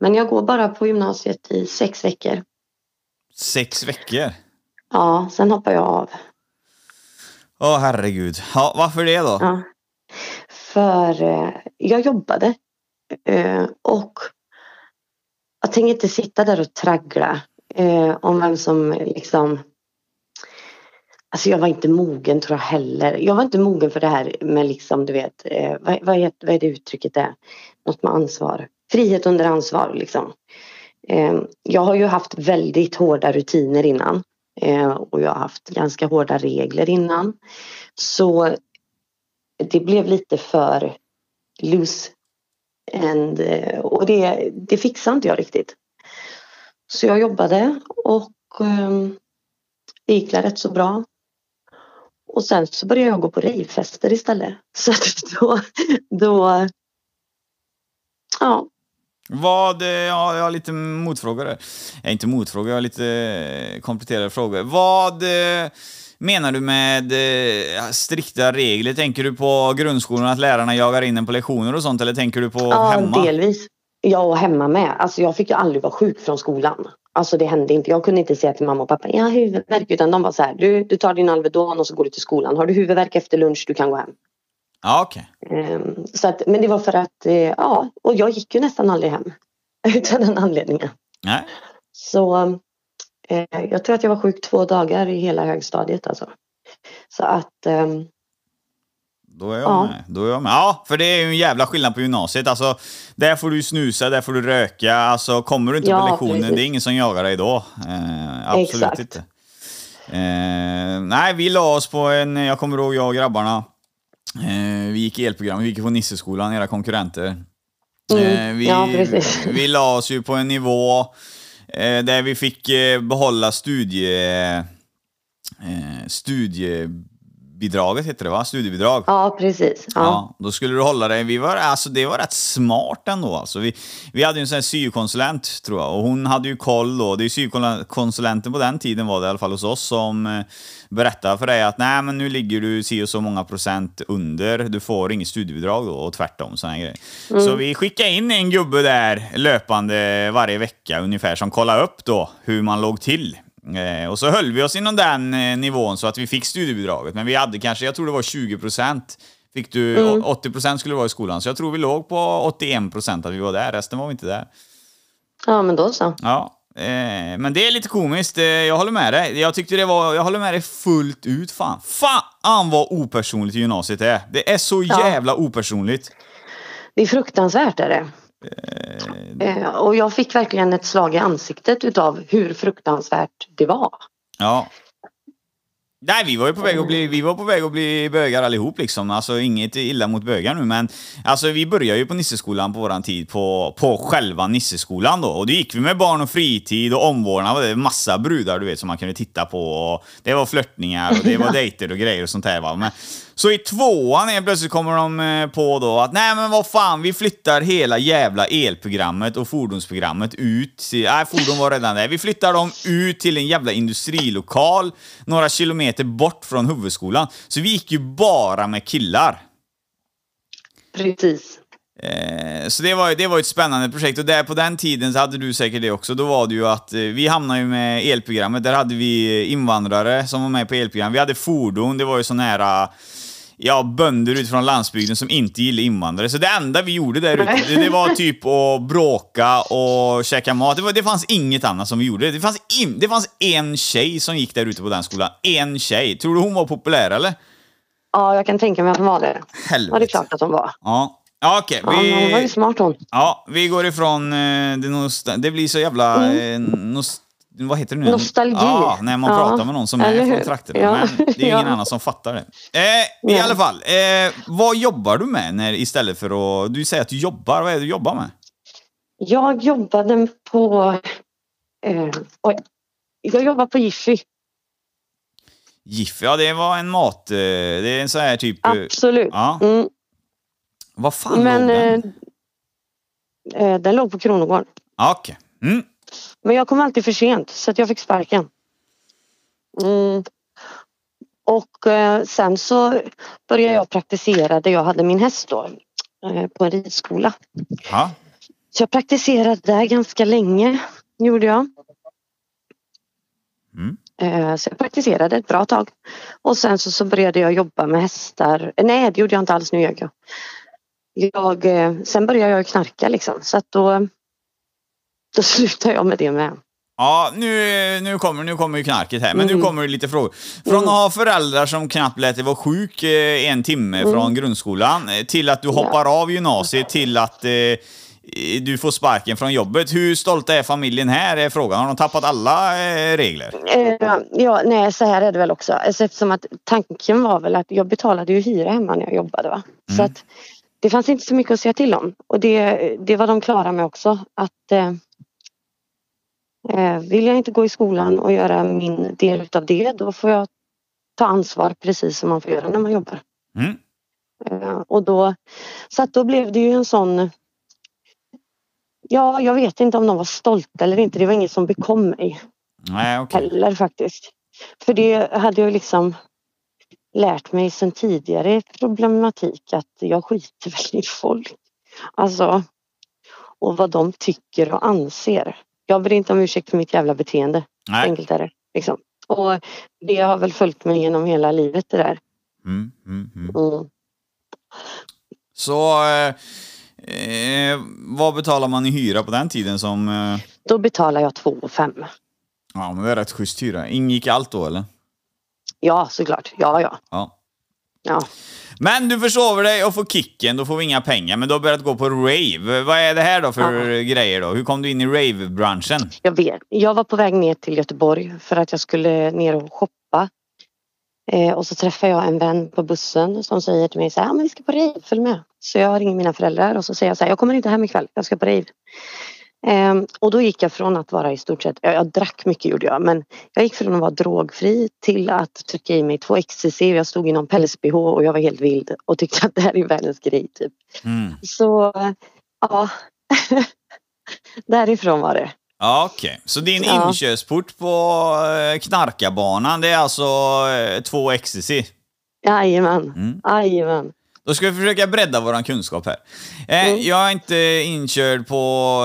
men jag går bara på gymnasiet i sex veckor. Sex veckor? Ja, sen hoppar jag av. Åh herregud. Ja, varför det då? Ja. För eh, jag jobbade eh, och jag tänker inte sitta där och traggla eh, om vem som eh, liksom Alltså jag var inte mogen tror jag heller. Jag var inte mogen för det här med liksom du vet, eh, vad, vad, är, vad är det uttrycket är? Något med ansvar. Frihet under ansvar liksom. Eh, jag har ju haft väldigt hårda rutiner innan. Eh, och jag har haft ganska hårda regler innan. Så det blev lite för loose. And, eh, och det, det fixade inte jag riktigt. Så jag jobbade och eh, det gick rätt så bra. Och sen så började jag gå på rejvfester istället. Så då, då ja, Vad, eh, ja, jag har lite motfrågor där. Jag inte motfrågor, jag har lite eh, kompletterade frågor. Vad eh, menar du med eh, strikta regler? Tänker du på grundskolan, att lärarna jagar in en på lektioner och sånt, eller tänker du på ja hemma? delvis. Ja, och hemma med. Alltså jag fick ju aldrig vara sjuk från skolan. Alltså det hände inte. Jag kunde inte säga till mamma och pappa, jag har huvudvärk. Utan de var så här, du, du tar din Alvedon och så går du till skolan. Har du huvudvärk efter lunch, du kan gå hem. Ja, okej. Ehm, Så att, men det var för att, eh, ja, och jag gick ju nästan aldrig hem. Utav den anledningen. Nej. Så eh, jag tror att jag var sjuk två dagar i hela högstadiet alltså. Så att, ehm, Då är jag Ja. med. Då är jag med. Ja, för det är ju en jävla skillnad på gymnasiet. Alltså, där får du snusa, där får du röka. Alltså, kommer du inte på Ja, lektionen, precis. det är ingen som jagar dig då. Eh, absolut Exakt. inte. Eh, nej, vi la oss på en, jag kommer ihåg jag och grabbarna. Eh, vi gick elprogram, vi gick på Nisseskolan, era konkurrenter. Mm, Eh, vi, ja, precis. vi la oss ju på en nivå eh, där vi fick eh, behålla studie, eh, studiebidraget, heter det va? Studiebidrag. ja precis. Ja. Ja, då skulle du hålla dig. Vi var, alltså, det var rätt smart ändå. Alltså, vi, vi hade ju en sån här syokonsulent, tror jag, och hon hade ju koll då. Det är syokonsulenten på den tiden var det i alla fall hos oss som eh, berättade för dig att nej, men nu ligger du si och så många procent under. Du får inget studiebidrag då och tvärtom. Såna här grejer. Så vi skickade in en gubbe där löpande varje vecka ungefär som kollade upp då hur man låg till. Eh, och så höll vi oss inom den eh, nivån så att vi fick studiebidraget. Men vi hade kanske, jag tror det var 20 procent. Fick du, Mm. 80 procent skulle det vara i skolan. Så jag tror vi låg på 81 procent att vi var där. Resten var vi inte där. ja, men då så. Ja, eh, men det är lite komiskt. Jag håller med dig. Jag tyckte det var, jag håller med dig fullt ut. Fan, fan vad opersonligt gymnasiet är. Det är så Ja. jävla opersonligt. Det är fruktansvärt är det. Eh, och jag fick verkligen ett slag i ansiktet utav hur fruktansvärt det var. Ja. Nej, vi var ju på väg att bli, vi var på väg att bli bögar allihop liksom. Alltså inget illa mot bögar nu, men alltså vi började ju på Nisseskolan på våran tid, på, på själva Nisseskolan då. Och då gick vi med barn och fritid och omvårdnad. Och det var massa brudar du vet som man kunde titta på. Och det var flörtningar och det var dejter och grejer och sånt där va. Men, så i tvåan helt plötsligt kommer de eh, på då att nej men vad fan, vi flyttar hela jävla elprogrammet och fordonsprogrammet ut. till- Nej, fordon var redan där. Vi flyttar dem ut till en jävla industrilokal några kilometer bort från huvudskolan. Så vi gick ju bara med killar. Precis. Eh, Så det var, det var ett spännande projekt och där på den tiden så hade du säkert det också. Då var det ju att eh, vi hamnade ju med elprogrammet. Där hade vi invandrare som var med på elprogram. Vi hade fordon, det var ju så nära ja, bönder utifrån landsbygden som inte gillar invandrare. Så det enda vi gjorde där ute, det, var typ att bråka och käka mat. Det, var, det fanns inget annat som vi gjorde. Det fanns, in, det fanns en tjej som gick där ute på den skolan. En tjej. Tror du hon var populär eller? Ja, jag kan tänka mig att hon var det. Helvete. Ja, det är klart att hon var. Ja. Ja, okej. Ja, men hon var ju Vi, smart hon. ja, vi går ifrån eh, det, nost- det blir så jävla... Eh, nost- vad heter det nu? Nostalgi. Ja, när man Ja, pratar med någon som är från hur? trakterna. Ja. Men det är ingen Ja. annan som fattar det. Eh, I alla fall, eh, vad jobbar du med när, istället för att... Du säger att du jobbar. Vad är det du jobbar med? Jag jobbade på... Eh. Jag jobbar på Jiffy. Jiffy, ja det var en mat... eh, Det är en sån här typ... eh, Absolut. Ja. Mm, Vad fan men låg den? eh, den låg på Kronogården. Okej. Mm. Men jag kom alltid för sent så att jag fick sparken. Mm. Och eh, sen så började jag praktisera där jag hade min häst då. Eh, på en ridskola. Ja. Så jag praktiserade där ganska länge. Gjorde jag. Mm. Eh, så jag praktiserade ett bra tag. Och sen så, så började jag jobba med hästar. Nej det gjorde jag inte alls, nu ljög jag. jag eh, sen började jag knarka liksom. Så att då, då slutade jag med det med. Ja, nu, nu, kommer, nu kommer ju knarket här, men nu Mm. kommer det lite frågor. Från att ha föräldrar som knappt lät dig vara sjuk eh, en timme Mm. från grundskolan, eh, till att du hoppar av gymnasiet, till att eh, du får sparken från jobbet. Hur stolta är familjen här, är frågan. Har de tappat alla eh, regler? Eh, ja, nej, så här är det väl också. Alltså, eftersom att tanken var väl att jag betalade ju hyra hemma när jag jobbade. Va? Så att det fanns inte så mycket att säga till om. Och det, det var de klara med också. Att eh, eh, vill jag inte gå i skolan och göra min del utav det då får jag ta ansvar precis som man får göra när man jobbar. Mm. Eh, och då, så att då blev det ju en sån Ja, jag vet inte om de var stolta eller inte. Det var inget som bekom mig Nej, okej. heller faktiskt. För det hade jag liksom lärt mig sedan tidigare problematik att jag skiter väl i folk. Alltså, och vad de tycker och anser. Jag ber inte om ursäkt för mitt jävla beteende. Nej. Enkelt är det. Liksom. Och det har väl följt mig genom hela livet det där. Mm, mm, mm. Mm. Så, eh, eh, vad betalar man i hyra på den tiden som... Eh, Då betalar jag 2 5. ja, men det är rätt schysst hyra. Ingick allt då, eller? Ja, såklart. Ja, ja. Ja. Ja. Men du försover dig och får kicken, då får vi inga pengar, men du har börjat gå på rave. Vad är det här då för grejer då? Hur kom du in i rave-branschen? Jag vet. Jag var på väg ner till Göteborg för att jag skulle ner och shoppa. Eh, och så träffar jag en vän på bussen som säger till mig så här, ja men vi ska på rave, följ med. Så jag ringer mina föräldrar och så säger jag så här, jag kommer inte hem ikväll, jag ska på rave. Eh, och då gick jag från att vara i stort sett, ja, jag drack mycket gjorde jag, men jag gick från att vara drogfri till att trycka i mig två ecstasy. Jag stod i någon päls-bh och jag var helt vild och tyckte att det här är världens grej typ. Mm. Så ja, därifrån var det. Ja, okej. Så din Ja. inkörsport på eh, knarkarbanan, det är alltså eh, två ecstasy? Jajamän, Mm. jajamän. Då ska vi försöka bredda våran kunskap här. Eh, Mm. Jag är inte inkörd på,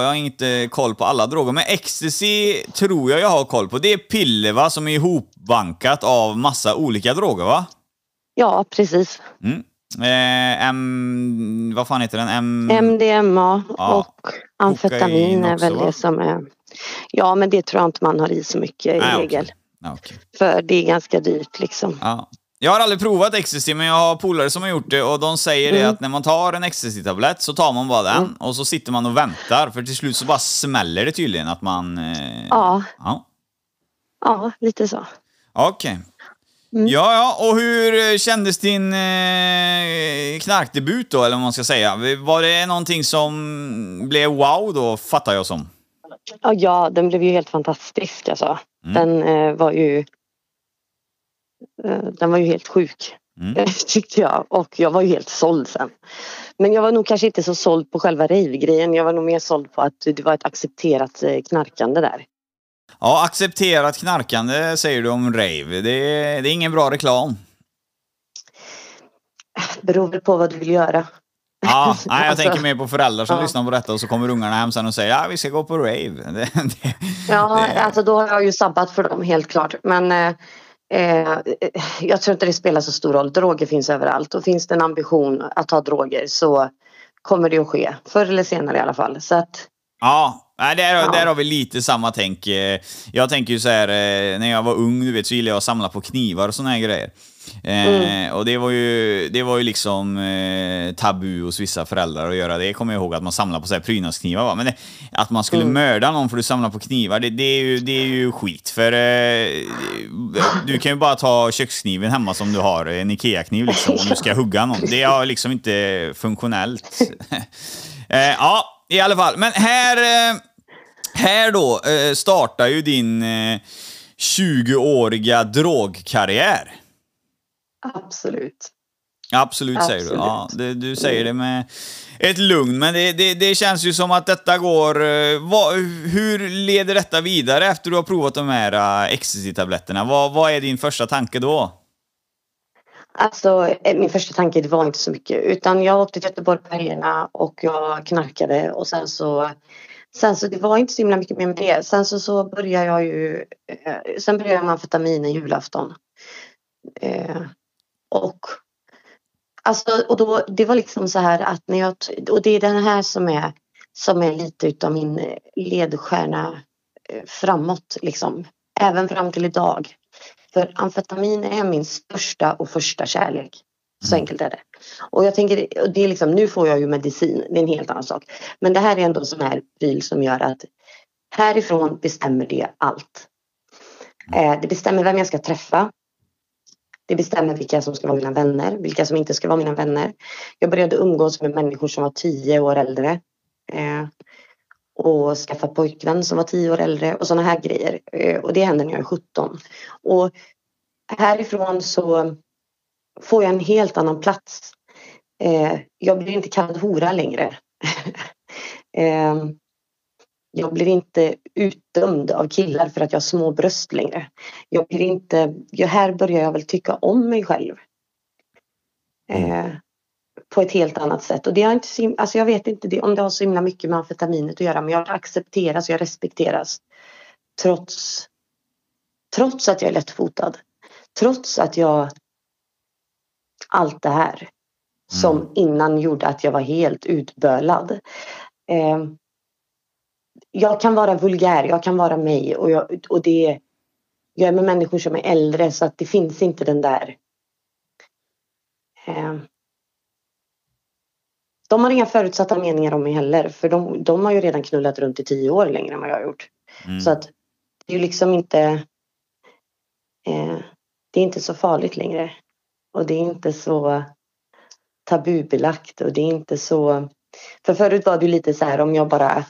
jag har inte koll på alla droger, men ecstasy tror jag jag har koll på. Det är piller va, som är ihopbankat av massa olika droger va? Ja, precis. Mm. Eh, M... Vad fan heter den? M... MDMA Ja. och amfetamin är väl va? det som är... Ja, men det tror jag inte man har i så mycket i Nej, regel. Ja, okej. För det är ganska dyrt liksom. Ja. Jag har aldrig provat ecstasy, men jag har polare som har gjort det och de säger det Mm. att när man tar en ecstasy-tablett så tar man bara den och så sitter man och väntar, för till slut så bara smäller det tydligen att man... Eh... Ja, Ja. ja, lite så. Okej. Mm. Ja, ja, och hur kändes din eh, knarkdebut då, eller vad man ska säga? Var det någonting som blev wow då, fattar jag som? Ja, ja, den blev ju helt fantastisk alltså. Mm. Den eh, var ju... Eh, den var ju helt sjuk. Mm. tyckte jag. Och jag var ju helt såld sen. Men jag var nog kanske inte så såld på själva rave-grejen. Jag var nog mer såld på att det var ett accepterat eh, knarkande där. Ja, accepterat knarkande säger du om rave. Det är, det är ingen bra reklam. Beror väl på vad du vill göra. Ja, nej, jag Alltså, tänker mer på föräldrar som ja. lyssnar på detta och så kommer ungarna hem sen och säger ja, vi ska gå på rave. Det, det, Ja, det, alltså då har jag ju sabbat för dem helt klart. Men eh, eh, jag tror inte det spelar så stor roll. Droger finns överallt och finns det en ambition att ta droger så kommer det att ske. Förr eller senare i alla fall. Så att, Ja, nej, där, Ja. där har vi lite samma tänk. Eh, Jag tänker ju så här, eh, när jag var ung, du vet, så gillade jag att samla på knivar och såna här grejer. Eh, Mm. Och det var ju, det var ju liksom eh, tabu hos vissa föräldrar att göra det. Jag kommer ihåg att man samlar på så här prydnadsknivar. Va? Men det, att man skulle Mm. mörda någon för att du samlar på knivar, det, det, är ju, det är ju skit. För eh, du kan ju bara ta kökskniven hemma som du har, en IKEA-kniv liksom, om du ska hugga någon. Det är liksom inte funktionellt. eh, ja, i alla fall. Men här... Eh, här då eh, startar ju din eh, 20-åriga drogkarriär. Absolut. Absolut, säger du. Ja, Absolut. det, du säger det med ett lugn, men det, det, det känns ju som att detta går... eh, Vad, hur leder detta vidare efter du har provat de här uh, ecstasy-tabletterna? Vad, vad är din första tanke då? Alltså eh, min första tanke det var inte så mycket utan jag åkte till Göteborg på helgerna och jag knarkade och sen så Sen så det var inte så himla mycket mer med det. Sen så, så började jag ju eh, Sen började jag med amfetamin en julafton. Och Alltså och då det var liksom så här att när jag och det är den här som är som är lite utav min ledstjärna eh, framåt liksom. Även fram till idag. För amfetamin är min största och första kärlek. Så Mm. enkelt är det. Och jag tänker, och det är liksom, nu får jag ju medicin, det är en helt annan sak. Men det här är ändå en sån här pryl som gör att härifrån bestämmer det allt. Eh, det bestämmer vem jag ska träffa. Det bestämmer vilka som ska vara mina vänner, vilka som inte ska vara mina vänner. Jag började umgås med människor som var tio år äldre. Eh, och skaffa pojkvän som var tio år äldre och sådana här grejer. Eh, och det hände när jag är 17. Och härifrån så får jag en helt annan plats. Eh, jag blir inte kallad hora längre. Eh, jag blir inte utdömd av killar för att jag har små bröst längre. Jag blir inte, jag, här börjar jag väl tycka om mig själv. Eh, på ett helt annat sätt. Och det har inte, alltså jag vet inte det, om det har så himla mycket med amfetaminet att göra men jag accepteras, jag respekteras. Trots, trots att jag är lättfotad. Trots att jag allt det här som innan gjorde att jag var helt utbölad. Eh, jag kan vara vulgär, jag kan vara mig och, jag, och det jag är med människor som är äldre så att det finns inte den där eh, de har inga förutsatta meningar om mig heller för de, de har ju redan knullat runt i tio år längre än vad jag har gjort. Mm. Så att det är ju liksom inte eh, Det är inte så farligt längre. Och det är inte så tabubelagt och det är inte så För förut var det lite så här om jag bara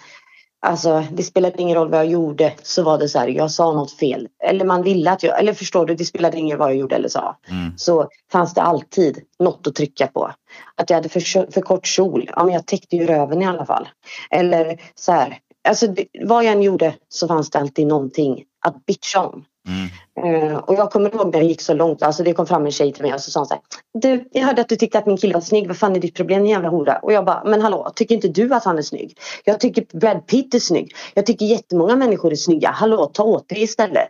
Alltså det spelade ingen roll vad jag gjorde så var det så här jag sa något fel. Eller man ville att jag, eller förstår du det spelade ingen roll vad jag gjorde eller sa. Mm. Så fanns det alltid något att trycka på. Att jag hade för, för kort kjol, ja men jag täckte ju röven i alla fall. Eller så här, alltså det, vad jag än gjorde så fanns det alltid någonting att bitcha om. Mm. Eh, och jag kommer ihåg när det gick så långt, alltså det kom fram en tjej till mig och så sa hon så här, Du, jag hörde att du tyckte att min kille var snygg, vad fan är ditt problem din jävla hora? Och jag bara, men hallå, tycker inte du att han är snygg? Jag tycker Brad Pitt är snygg. Jag tycker jättemånga människor är snygga. Hallå, ta åt dig istället.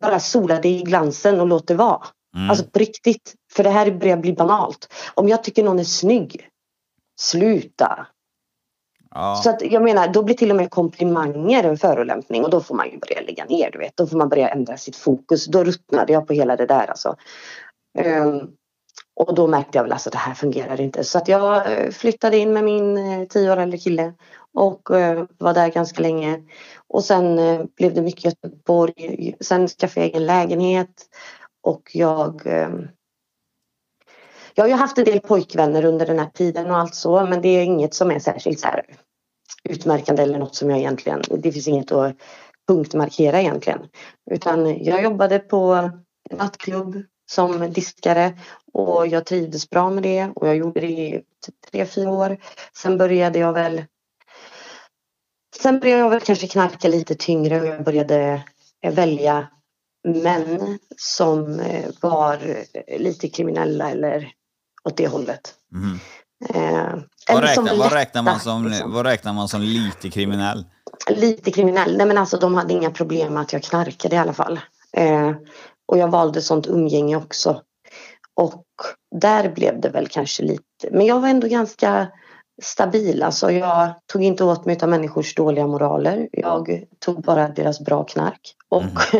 Bara sola dig i glansen och låt det vara. Mm. Alltså på riktigt. För det här börjar bli banalt. Om jag tycker någon är snygg, sluta ja. Så att jag menar, då blir till och med komplimanger en förolämpning och då får man ju börja lägga ner, du vet. Då får man börja ändra sitt fokus. Då ruttnade jag på hela det där alltså. Um, och då märkte jag väl alltså det här fungerar inte. Så att jag eh, flyttade in med min eh, tioåriga tio år äldre kille och uh, var där ganska länge. Och sen uh, blev det mycket Göteborg. Sen skaffade jag egen lägenhet och jag ehm, jag har ju haft en del pojkvänner under den här tiden och allt så men det är inget som är särskilt så här utmärkande eller något som jag egentligen, det finns inget att punktmarkera egentligen. Utan jag jobbade på nattklubb som diskare och jag trivdes bra med det och jag gjorde det i typ tre, fyra år. Sen började jag väl Sen började jag väl kanske knarka lite tyngre och jag började välja män som eh, var lite kriminella eller åt det hållet. Mhm. Eh, Vad, räknar, vad, räknar man som, liksom. vad räknar man som lite kriminell? Lite kriminell. Nej men alltså de hade inga problem med att jag knarkade i alla fall. Eh, och jag valde sånt umgänge också. Och där blev det väl kanske lite, men jag var ändå ganska stabil. Alltså jag tog inte åt mig av människors dåliga moraler. Jag tog bara deras bra knark. Och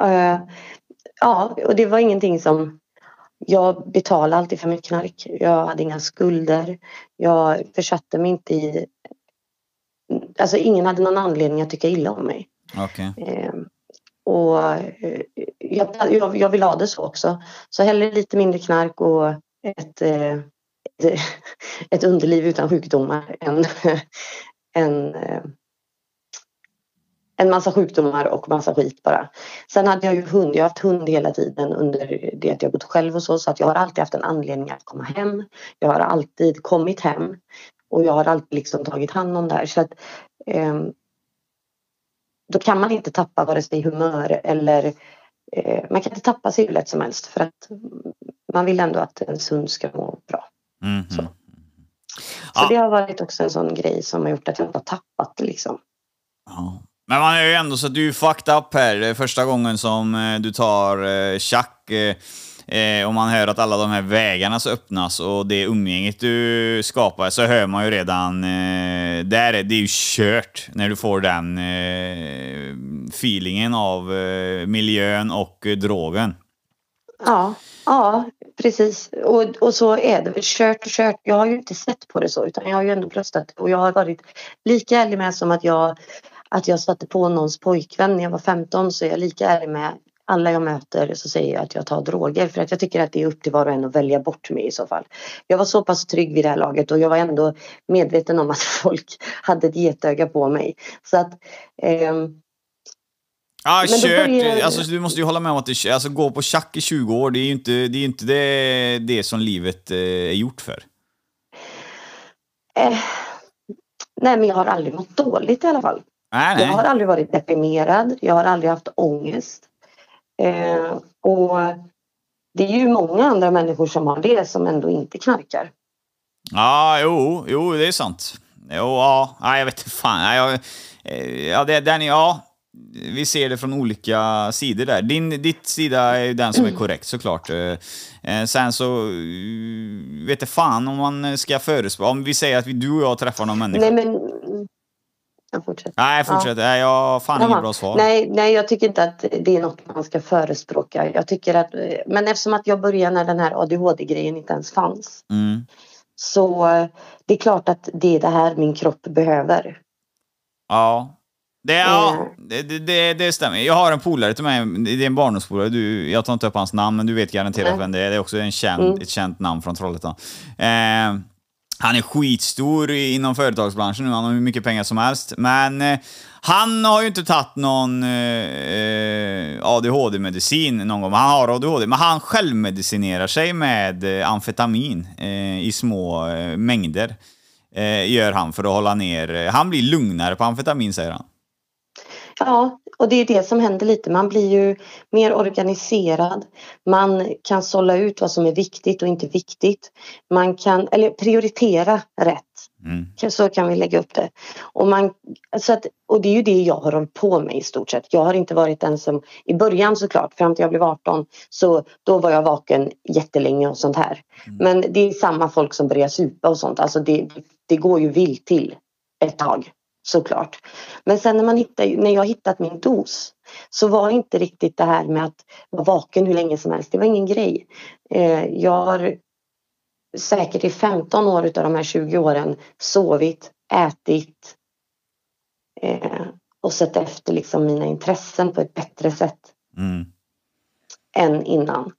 eh, ja, och det var ingenting som jag betalade alltid för mitt knark. Jag hade inga skulder. Jag försatte mig inte i... Alltså ingen hade någon anledning att tycka illa om mig. Okej. Eh, och jag, jag, jag vill ha det så också. Så hellre lite mindre knark och ett, eh, ett, ett underliv utan sjukdomar än, än, eh, en massa sjukdomar och massa skit bara. Sen hade jag ju hund. Jag har haft hund hela tiden under det att jag bott själv och så. Så att jag har alltid haft en anledning att komma hem. Jag har alltid kommit hem. Och jag har alltid liksom tagit hand om det här. Så att, eh, då kan man inte tappa vare sig humör eller eh, man kan inte tappa sig hur lätt som helst för att man vill ändå att ens hund ska må bra. Mhm. Så. Så Ja. det har varit också en sån grej som har gjort att jag inte har tappat det liksom. Ja. Men man är ju ändå så att du är fucked up här. Det är första gången som eh, du tar eh, tjack och man hör att alla de här vägarna så öppnas och det umgänget du skapar så hör man ju redan, där är, det är ju kört när du får den feelingen av miljön och drogen. Ja, ja precis. Och, och så är det väl kört och kört. Jag har ju inte sett på det så utan jag har ju ändå bröstat och jag har varit lika ärlig med som att jag att jag satte på någons pojkvän när jag var 15 så är jag lika ärlig med alla jag möter så säger jag att jag tar droger för att jag tycker att det är upp till var och en att välja bort mig i så fall. Jag var så pass trygg vid det här laget och jag var ändå medveten om att folk hade ett getöga på mig. Så att ehm, då kört. börjar- Alltså, du måste ju hålla med om att det, alltså, gå på tjack i 20 år, det är ju inte det, är inte det, det som livet eh, är gjort för. eh, nej men jag har aldrig mått dåligt i alla fall. Nej, Jag har nej. aldrig varit deprimerad. Jag har aldrig haft ångest. Eh, och det är ju många andra människor som har det som ändå inte knarkar. Ja, jo, jo, det är sant. Jo, ja, nej, jag vet inte fan. Nej, jag, eh, ja, det, den, ja, vi ser det från olika sidor där. Din ditt sida är ju den som är korrekt såklart. Eh, eh, sen så eh, vet jag fan om man ska förespråka. Om vi säger att vi, du och jag träffar någon människa. Nej Nej, men... Jag fortsätter. fortsätt. Nej, jag har fan inget bra svar. Nej, nej, jag tycker inte att det är något man ska förespråka. Jag tycker att, men eftersom att jag började när den här ADHD-grejen inte ens fanns. Mm. Så det är klart att det är det här min kropp behöver. Ja. Det, ja, Eh. det, det- det, stämmer. Jag har en polare till mig, det är en barndomspolare, du, jag tar inte upp hans namn, men du vet garanterat Nej. vem det är. Det är också en känd, Mm. ett känt namn från Trollhättan. Eh, han är skitstor inom företagsbranschen nu, han har hur mycket pengar som helst. Men eh, han har ju inte tagit någon eh, eh ADHD-medicin någon gång. Han har ADHD, men han självmedicinerar sig med eh, amfetamin eh, i små eh, mängder. Eh, gör han för att hålla ner... Han blir lugnare på amfetamin, säger han. Ja, och det är det som händer lite. Man blir ju mer organiserad. Man kan sålla ut vad som är viktigt och inte viktigt. Man kan, eller prioritera rätt. Mm. Så kan vi lägga upp det. Och, man, så att, och det är ju det jag har hållit på med i stort sett. Jag har inte varit den som, i början såklart, fram till jag blev 18, så då var jag vaken jättelänge och sånt här. Men det är samma folk som börjar supa och sånt. Alltså det, det går ju vilt till ett tag, såklart. Men sen när, man hittar, när jag hittat min dos så var inte riktigt det här med att vara vaken hur länge som helst, det var ingen grej. Eh, jag har säkert i 15 år utav de här 20 åren sovit, ätit eh, och sett efter liksom mina intressen på ett bättre sätt Mm. än innan.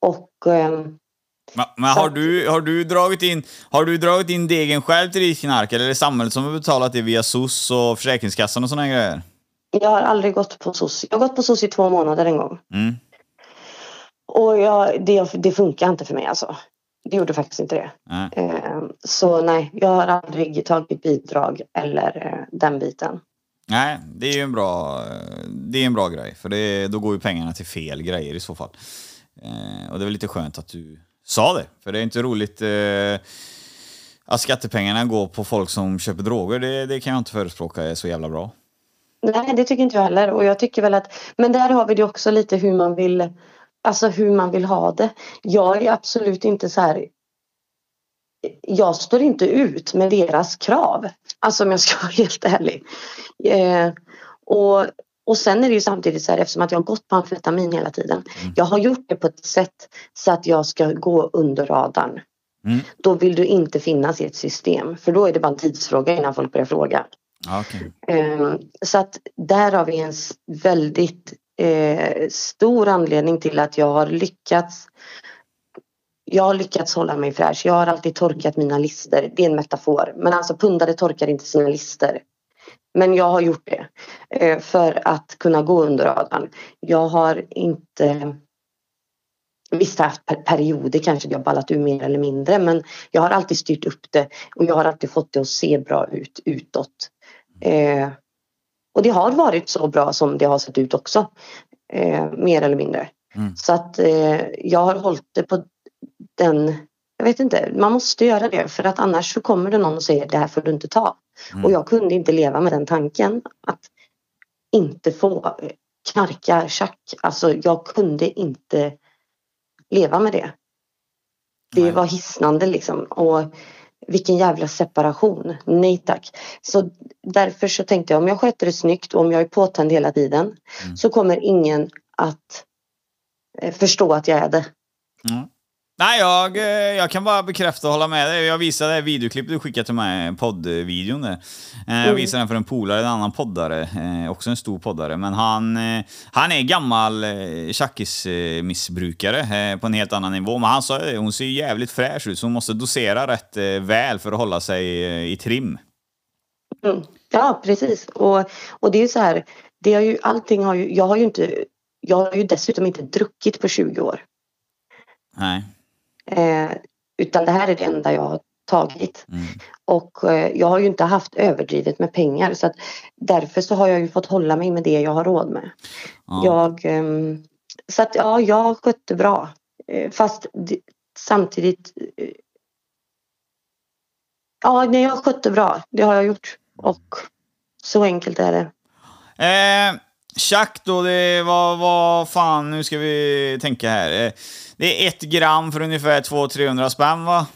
Och ehm, Men, har, du, har, du dragit in, har du dragit in degen själv till ditt knark, eller är det samhället som har betalat det via SOS och Försäkringskassan och sådana grejer? jag har aldrig gått på SOS. Jag har gått på SOS i två månader en gång. Mm. Och jag, det, det funkar inte för mig alltså. Det gjorde faktiskt inte det. Nej. Eh, så nej, jag har aldrig tagit bidrag eller eh, den biten. Nej, det är ju en bra, det är en bra grej, för det, då går ju pengarna till fel grejer i så fall. Eh, och det är väl lite skönt att du sa det, för det är inte roligt eh, att skattepengarna går på folk som köper droger. Det, det kan jag inte förespråka är så jävla bra. Nej, det tycker inte jag heller. Och jag tycker väl att, men där har vi det också lite hur man vill, alltså hur man vill ha det. Jag är absolut inte så här. Jag står inte ut med deras krav. Alltså om jag ska vara helt ärlig. Eh, och, och sen är det ju samtidigt så här eftersom att jag har gått på amfetamin hela tiden. Jag har gjort det på ett sätt så att jag ska gå under radarn. Mm. Då vill du inte finnas i ett system. För då är det bara en tidsfråga innan folk börjar fråga. Ja, okej. Eh, Så att där har vi en väldigt eh, stor anledning till att jag har lyckats jag har lyckats hålla mig fräsch. Jag har alltid torkat mina lister. Det är en metafor. Men alltså pundare torkar inte sina lister. Men jag har gjort det eh, för att kunna gå under radarn. Jag har inte Visst har jag haft perioder kanske jag ballat ur mer eller mindre men jag har alltid styrt upp det och jag har alltid fått det att se bra ut utåt. Eh, och det har varit så bra som det har sett ut också. Eh, mer eller mindre. Mm. Så att eh, jag har hållit det på den jag vet inte, man måste göra det för att annars så kommer det någon och säger det här får du inte ta. Mm. Och jag kunde inte leva med den tanken att inte få knarka tjack. Alltså jag kunde inte leva med det. Det Nej. var hisnande liksom. Och vilken jävla separation. Nej tack. Så därför så tänkte jag om jag sköter det snyggt och om jag är påtänd hela tiden mm. så kommer ingen att eh, förstå att jag är det. Mm. Nej, jag, eh, jag kan bara bekräfta och hålla med dig. Jag visade det videoklippet du skickade till mig, poddvideon där. Eh, jag mm. visade den för en polare, en annan poddare, eh, också en stor poddare. Men han, han är gammal tjackismissbrukare på en helt annan nivå. Men han sa det, hon ser jävligt fräsch ut så hon måste dosera rätt väl för att hålla sig i trim. Mm. Ja, precis. Och, och det är ju så här, det har ju, allting har ju, jag har ju inte, jag har ju dessutom inte druckit på 20 år. Nej. Eh, utan det här är det enda jag har tagit. Mm. Och eh, jag har ju inte haft överdrivet med pengar så att därför så har jag ju fått hålla mig med det jag har råd med. Ja. Jag, eh, så att ja, jag skötte bra. Eh, fast samtidigt eh, Ja, nej, jag skötte bra. Det har jag gjort. Och så enkelt är det. Eh, Tjack då, det var, vad fan, nu ska vi tänka här. Eh, det är ett gram för ungefär 200-300 spänn va?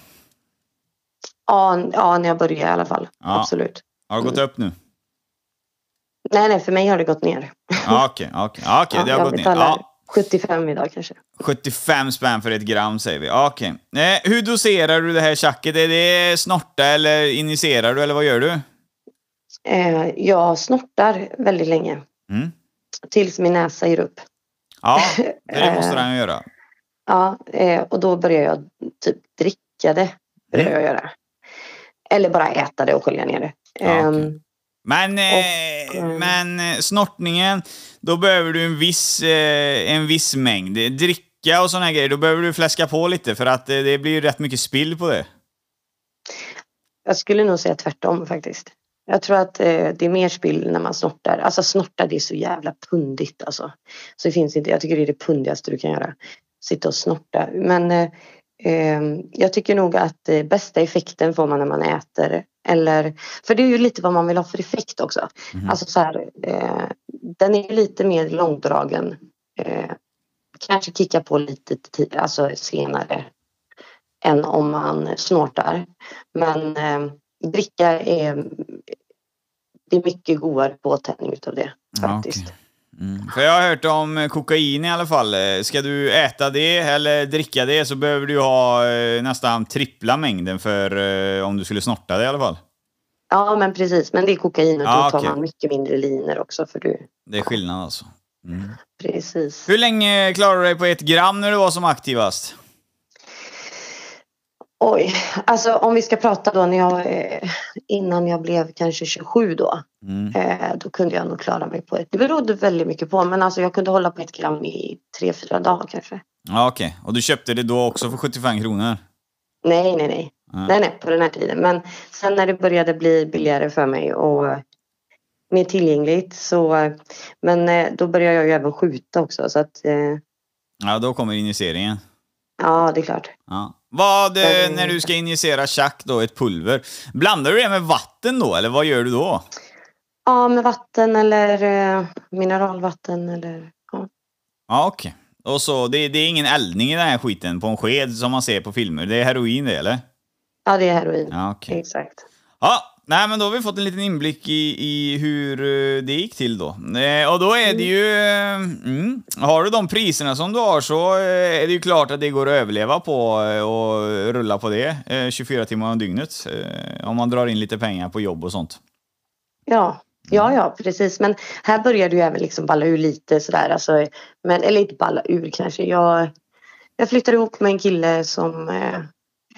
Ja, ja, när jag började i alla fall. Ja. Absolut. Har det gått upp nu? Nej, nej, för mig har det gått ner. Okej, okej. Okej, det har gått ner. Ja. 75 idag kanske. 75 spänn för ett gram säger vi. Okej. Eh, hur doserar du det här tjacket? Är det snorta eller injicerar du eller vad gör du? Eh, jag snortar väldigt länge. Mm. Tills min näsa ger upp. Ja, det måste den göra. Ja, eh, och då börjar jag typ dricka det. Börjar mm. jag göra. Eller bara äta det och skölja ner det. Ja, okay. Ehm, men, och, eh, men eh, snortningen, då behöver du en viss, en viss mängd. Dricka och sådana grejer, då behöver du fläska på lite för att det blir rätt mycket spill på det. Jag skulle nog säga tvärtom faktiskt. Jag tror att eh, det är mer spill när man snortar. Alltså snorta det är så jävla pundigt alltså. Så det finns inte, jag tycker det är det pundigaste du kan göra. Sitta och snorta. Men eh, eh, jag tycker nog att eh, bästa effekten får man när man äter. Eller, för det är ju lite vad man vill ha för effekt också. Mm. Alltså så här, eh, den är lite mer långdragen. Eh, kanske kicka på lite alltså senare än om man snortar. Men eh, dricka är det är mycket godare påtändning utav det faktiskt. Ja, okay. mm. För jag har hört om kokain i alla fall. Ska du äta det eller dricka det så behöver du ha eh, nästan trippla mängden för eh, om du skulle snorta det i alla fall. Ja, men precis. Men det är kokain och ja, då tar okay. man mycket mindre liner också. För du... Det är skillnad alltså? Mm. Precis. Hur länge klarade du dig på ett gram när du var som aktivast? Oj, alltså om vi ska prata då när jag, eh, innan jag blev kanske 27 då. Mm. Eh, då kunde jag nog klara mig på ett, det berodde väldigt mycket på men alltså jag kunde hålla på ett gram i tre, fyra dagar kanske. Ja okej, okay. och du köpte det då också för 75 kronor? Nej, nej, nej. Mm. Nej, nej, på den här tiden. Men sen när det började bli billigare för mig och mer tillgängligt så, men eh, då började jag ju även skjuta också så att... Ja, då kommer injiceringen. Ja, det är klart. Ja. Vad, mm. när du ska injicera tjack då, ett pulver, blandar du det med vatten då, eller vad gör du då? Ja, med vatten eller eh, mineralvatten eller ja. Ja, okej. Och så, det, det, är ingen eldning i den här skiten på en sked som man ser på filmer? Det är heroin det, eller? Ja, det är heroin. Ja, okay. Exakt. Ja, Nej, men då har vi fått en liten inblick i, i hur eh, det gick till då. Eh, och då är det ju... Eh, mm, har du de priserna som du har så är det ju klart att det går att överleva på och rulla på det 24 timmar om dygnet. Om man drar in lite pengar på jobb och sånt. Ja, ja, ja precis. Men här börjar det ju även liksom balla ur lite sådär. Alltså, men, eller inte balla ur kanske. Jag, jag flyttade ihop med en kille som Eh,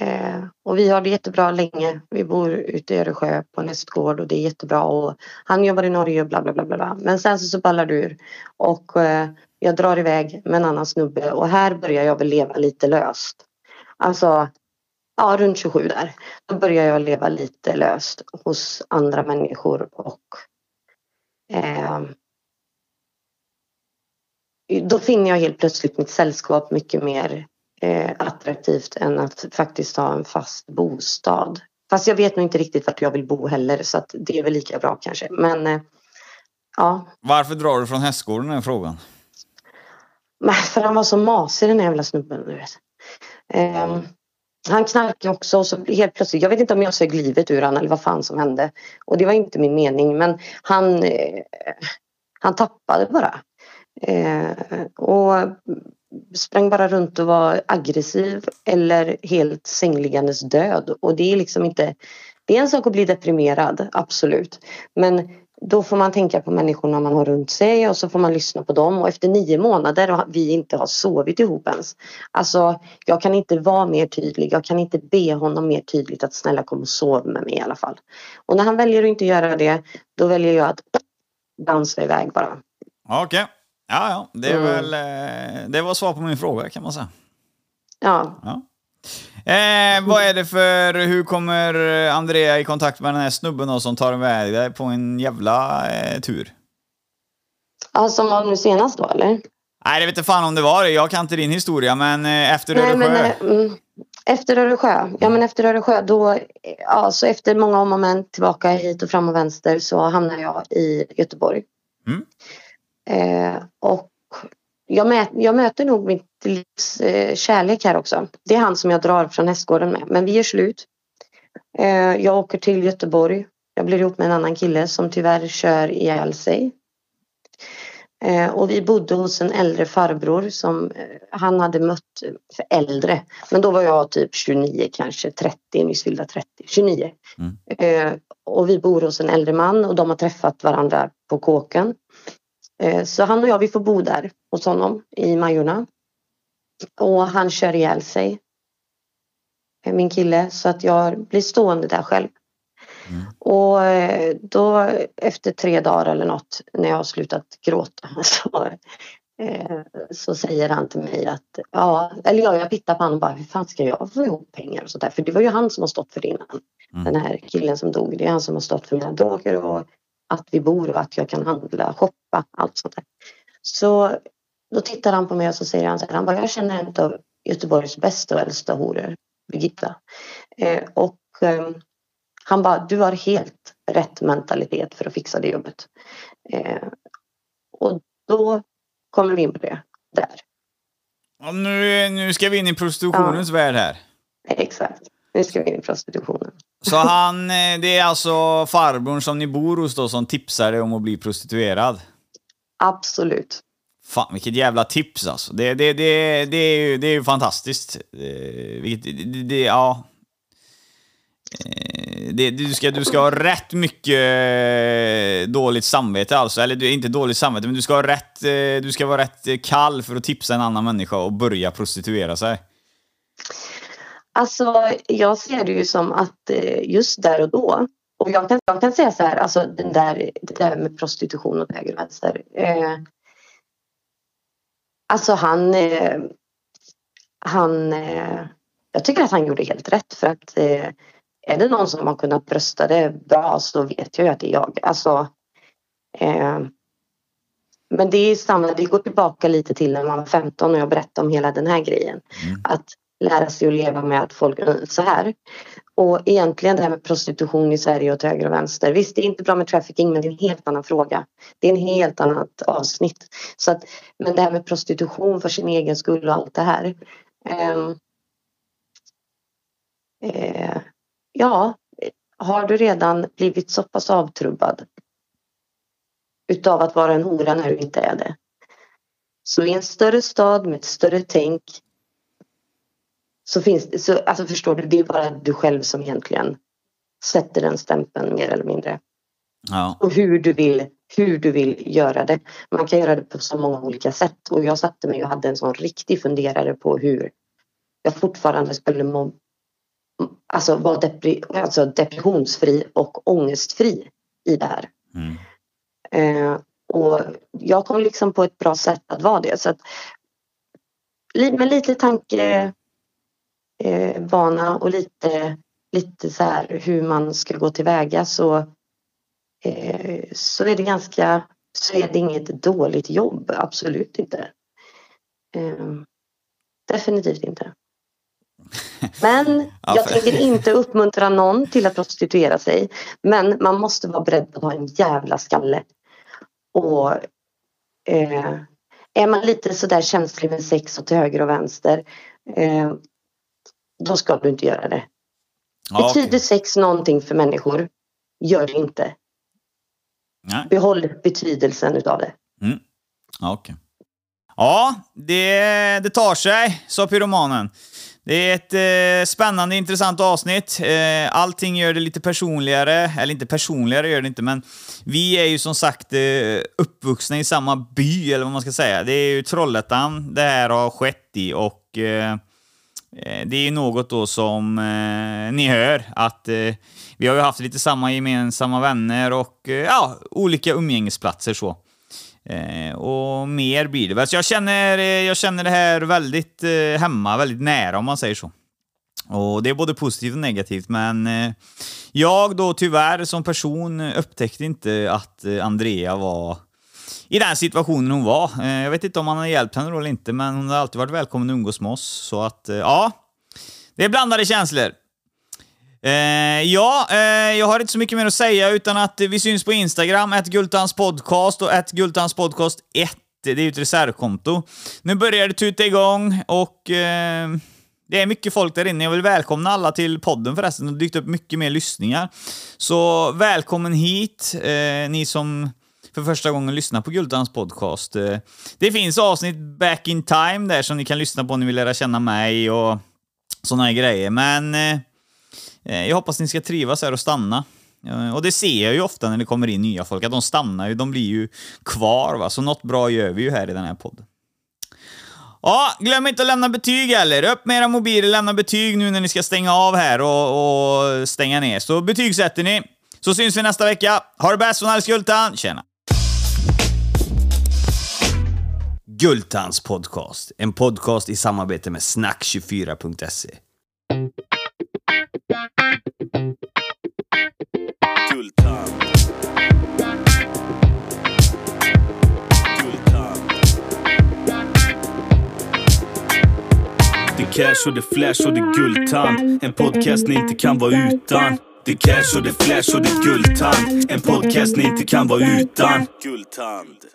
Eh, och vi har det jättebra länge. Vi bor ute i Öresjö på en hästgård och det är jättebra. Och han jobbar i Norge och bla bla bla. bla. Men sen så, så ballar du ur. Och eh, jag drar iväg med en annan snubbe och här börjar jag väl leva lite löst. Alltså, ja runt 27 där. Då börjar jag leva lite löst hos andra människor och eh, då finner jag helt plötsligt mitt sällskap mycket mer eh, attraktivt än att faktiskt ha en fast bostad. Fast jag vet nog inte riktigt vart jag vill bo heller så att det är väl lika bra kanske. Men eh, ja. Varför drar du från hästgården är frågan? Men för han var så masig den jävla snubben. Du vet. Eh, han knarkade också och så helt plötsligt, jag vet inte om jag sög livet ur honom eller vad fan som hände. Och det var inte min mening men han, eh, han tappade bara. Eh, och sprang bara runt och var aggressiv eller helt sängliggandes död. Och det är liksom inte... Det är en sak att bli deprimerad, absolut. Men då får man tänka på människorna man har runt sig och så får man lyssna på dem. Och efter nio månader och vi inte har sovit ihop ens. Alltså, jag kan inte vara mer tydlig. Jag kan inte be honom mer tydligt att snälla kom och sov med mig i alla fall. Och när han väljer att inte göra det, då väljer jag att dansa iväg bara. Okej. Okay. Ja, ja. Det, är mm. väl, eh, det var svar på min fråga kan man säga. Ja. ja. Eh, vad är det för, hur kommer Andrea i kontakt med den här snubben då, som tar iväg dig på en jävla eh, tur? Ja, som var nu senast då eller? Nej, det vet inte fan om det var det. Jag kan inte din historia, men eh, efter Öresjö? Men, eh, mm, efter Öresjö, ja men efter Öresjö då, ja så efter många om och men tillbaka hit och fram och vänster så hamnar jag i Göteborg. Mm. Eh, och jag, mä jag, möter nog mitt livs eh, kärlek här också. Det är han som jag drar från hästgården med. Men vi är slut. Eh, jag åker till Göteborg. Jag blir ihop med en annan kille som tyvärr kör ihjäl sig. Eh, och vi bodde hos en äldre farbror som eh, han hade mött för äldre. Men då var jag typ 29 kanske 30, nyss fyllda 30, 29. Mm. Eh, och vi bor hos en äldre man och de har träffat varandra på kåken. Eh, så han och jag vi får bo där hos honom i Majorna. Och han kör ihjäl sig. Eh, min kille så att jag blir stående där själv. Mm. Och eh, då efter tre dagar eller något när jag har slutat gråta så, så säger han till mig att ja, eller jag, jag tittar på honom och bara hur fan ska jag få ihop pengar och sådär för det var ju han som har stått för det innan. Mm. Den här killen som dog, det är han som har stått för mina droger och att vi bor och att jag kan handla, shoppa, allt sånt där. Så då tittar han på mig och så säger han så här, han bara, jag känner en av Göteborgs bästa och äldsta horor, Birgitta. Eh, och eh, han bara, du har helt rätt mentalitet för att fixa det jobbet. Eh, och då kommer vi in på det där. Och nu, nu ska vi in i prostitutionens ja. värld här. Exakt. Nu ska vi in i prostitutionen. Så han, eh, det är alltså farbrorn som ni bor hos då som tipsar dig om att bli prostituerad? Absolut. Fan, vilket jävla tips alltså. Det, det, det, det, är, ju, det är ju fantastiskt. Eh, vilket, det, det, ja. Eh, det, du, ska, du ska ha rätt mycket dåligt samvete alltså. Eller inte dåligt samvete, men du ska, ha rätt, du ska vara rätt kall för att tipsa en annan människa och börja prostituera sig. Alltså, jag ser det ju som att eh, just där och då och jag kan, jag kan säga så här, alltså den där, det där med prostitution och höger och vänster. Eh, alltså han, eh, han, eh, jag tycker att han gjorde helt rätt för att eh, är det någon som har kunnat brösta det bra så vet jag ju att det är jag. Alltså, eh, men det är samma, det går tillbaka lite till när man var 15 och jag berättade om hela den här grejen. Mm. Att lära sig att leva med att folk så här. Och egentligen det här med prostitution i Sverige åt höger och vänster. Visst, det är inte bra med trafficking men det är en helt annan fråga. Det är en helt annat avsnitt. Så att, men det här med prostitution för sin egen skull och allt det här. Eh, eh, ja, har du redan blivit så pass avtrubbad utav att vara en hora när du inte är det. Så i en större stad med ett större tänk så finns så, alltså förstår du, det är bara du själv som egentligen sätter den stämpeln mer eller mindre. Ja. Och hur du, vill, hur du vill göra det. Man kan göra det på så många olika sätt och jag satte mig och hade en sån riktig funderare på hur jag fortfarande skulle må alltså vara depre- alltså depressionsfri och ångestfri i det här. Mm. Eh, och jag kom liksom på ett bra sätt att vara det. Så att, med lite tankebana eh, bana och lite, lite så här hur man ska gå tillväga så, eh, så är det ganska så är det inget dåligt jobb, absolut inte. Eh, definitivt inte. Men Ja, jag tänker inte uppmuntra någon till att prostituera sig. Men man måste vara beredd att ha en jävla skalle. Och eh, är man lite sådär känslig med sex åt höger och vänster. Eh, då ska du inte göra det. Ja, Betyder okej. sex någonting för människor? Gör det inte. Nej. Behåll betydelsen utav det. Ja, okej. Ja, det, det tar sig, sa pyromanen. Det är ett eh, spännande, intressant avsnitt. Eh, allting gör det lite personligare, eller inte personligare gör det inte, men vi är ju som sagt eh, uppvuxna i samma by, eller vad man ska säga. Det är ju Trollhättan det här har skett i och Eh, Eh, det är ju något då som eh, ni hör, att eh, vi har ju haft lite samma gemensamma vänner och eh, ja, olika umgängesplatser så. Eh, och mer blir det väl. Så jag känner, eh, jag känner det här väldigt eh, hemma, väldigt nära om man säger så. Och det är både positivt och negativt, men eh, jag då tyvärr som person upptäckte inte att eh, Andrea var i den situationen hon var. Eh, jag vet inte om han har hjälpt henne då eller inte, men hon har alltid varit välkommen att umgås med oss. Så att, eh, ja. Det är blandade känslor. Eh, ja, eh, jag har inte så mycket mer att säga utan att vi syns på Instagram, ett Gultans podcast och ett Gultans podcast 1. Det är ju ett reservkonto. Nu börjar det tuta igång och eh, det är mycket folk där inne. Jag vill välkomna alla till podden förresten. Det har dykt upp mycket mer lyssningar. Så välkommen hit, eh, ni som för första gången lyssna på Gultans podcast. Eh, det finns avsnitt back in time där som ni kan lyssna på om ni vill lära känna mig och såna här grejer. Men eh, eh jag hoppas ni ska trivas här och stanna. Eh, och det ser jag ju ofta när det kommer in nya folk, att de stannar ju, de blir ju kvar va. Så något bra gör vi ju här i den här podden. Ja, glöm inte att lämna betyg heller. Upp med era mobiler, lämna betyg nu när ni ska stänga av här och, och stänga ner. Så betygsätter ni. Så syns vi nästa vecka. Ha det bäst från Alex Gultan. Tjena! Gultans podcast. En podcast i samarbete med snack24.se. Guldtand. Det är cash och det är flash och det är guldtand. En podcast ni inte kan vara utan. Det är cash och det är flash och det är guldtand. En podcast ni inte kan vara utan. Guldtand.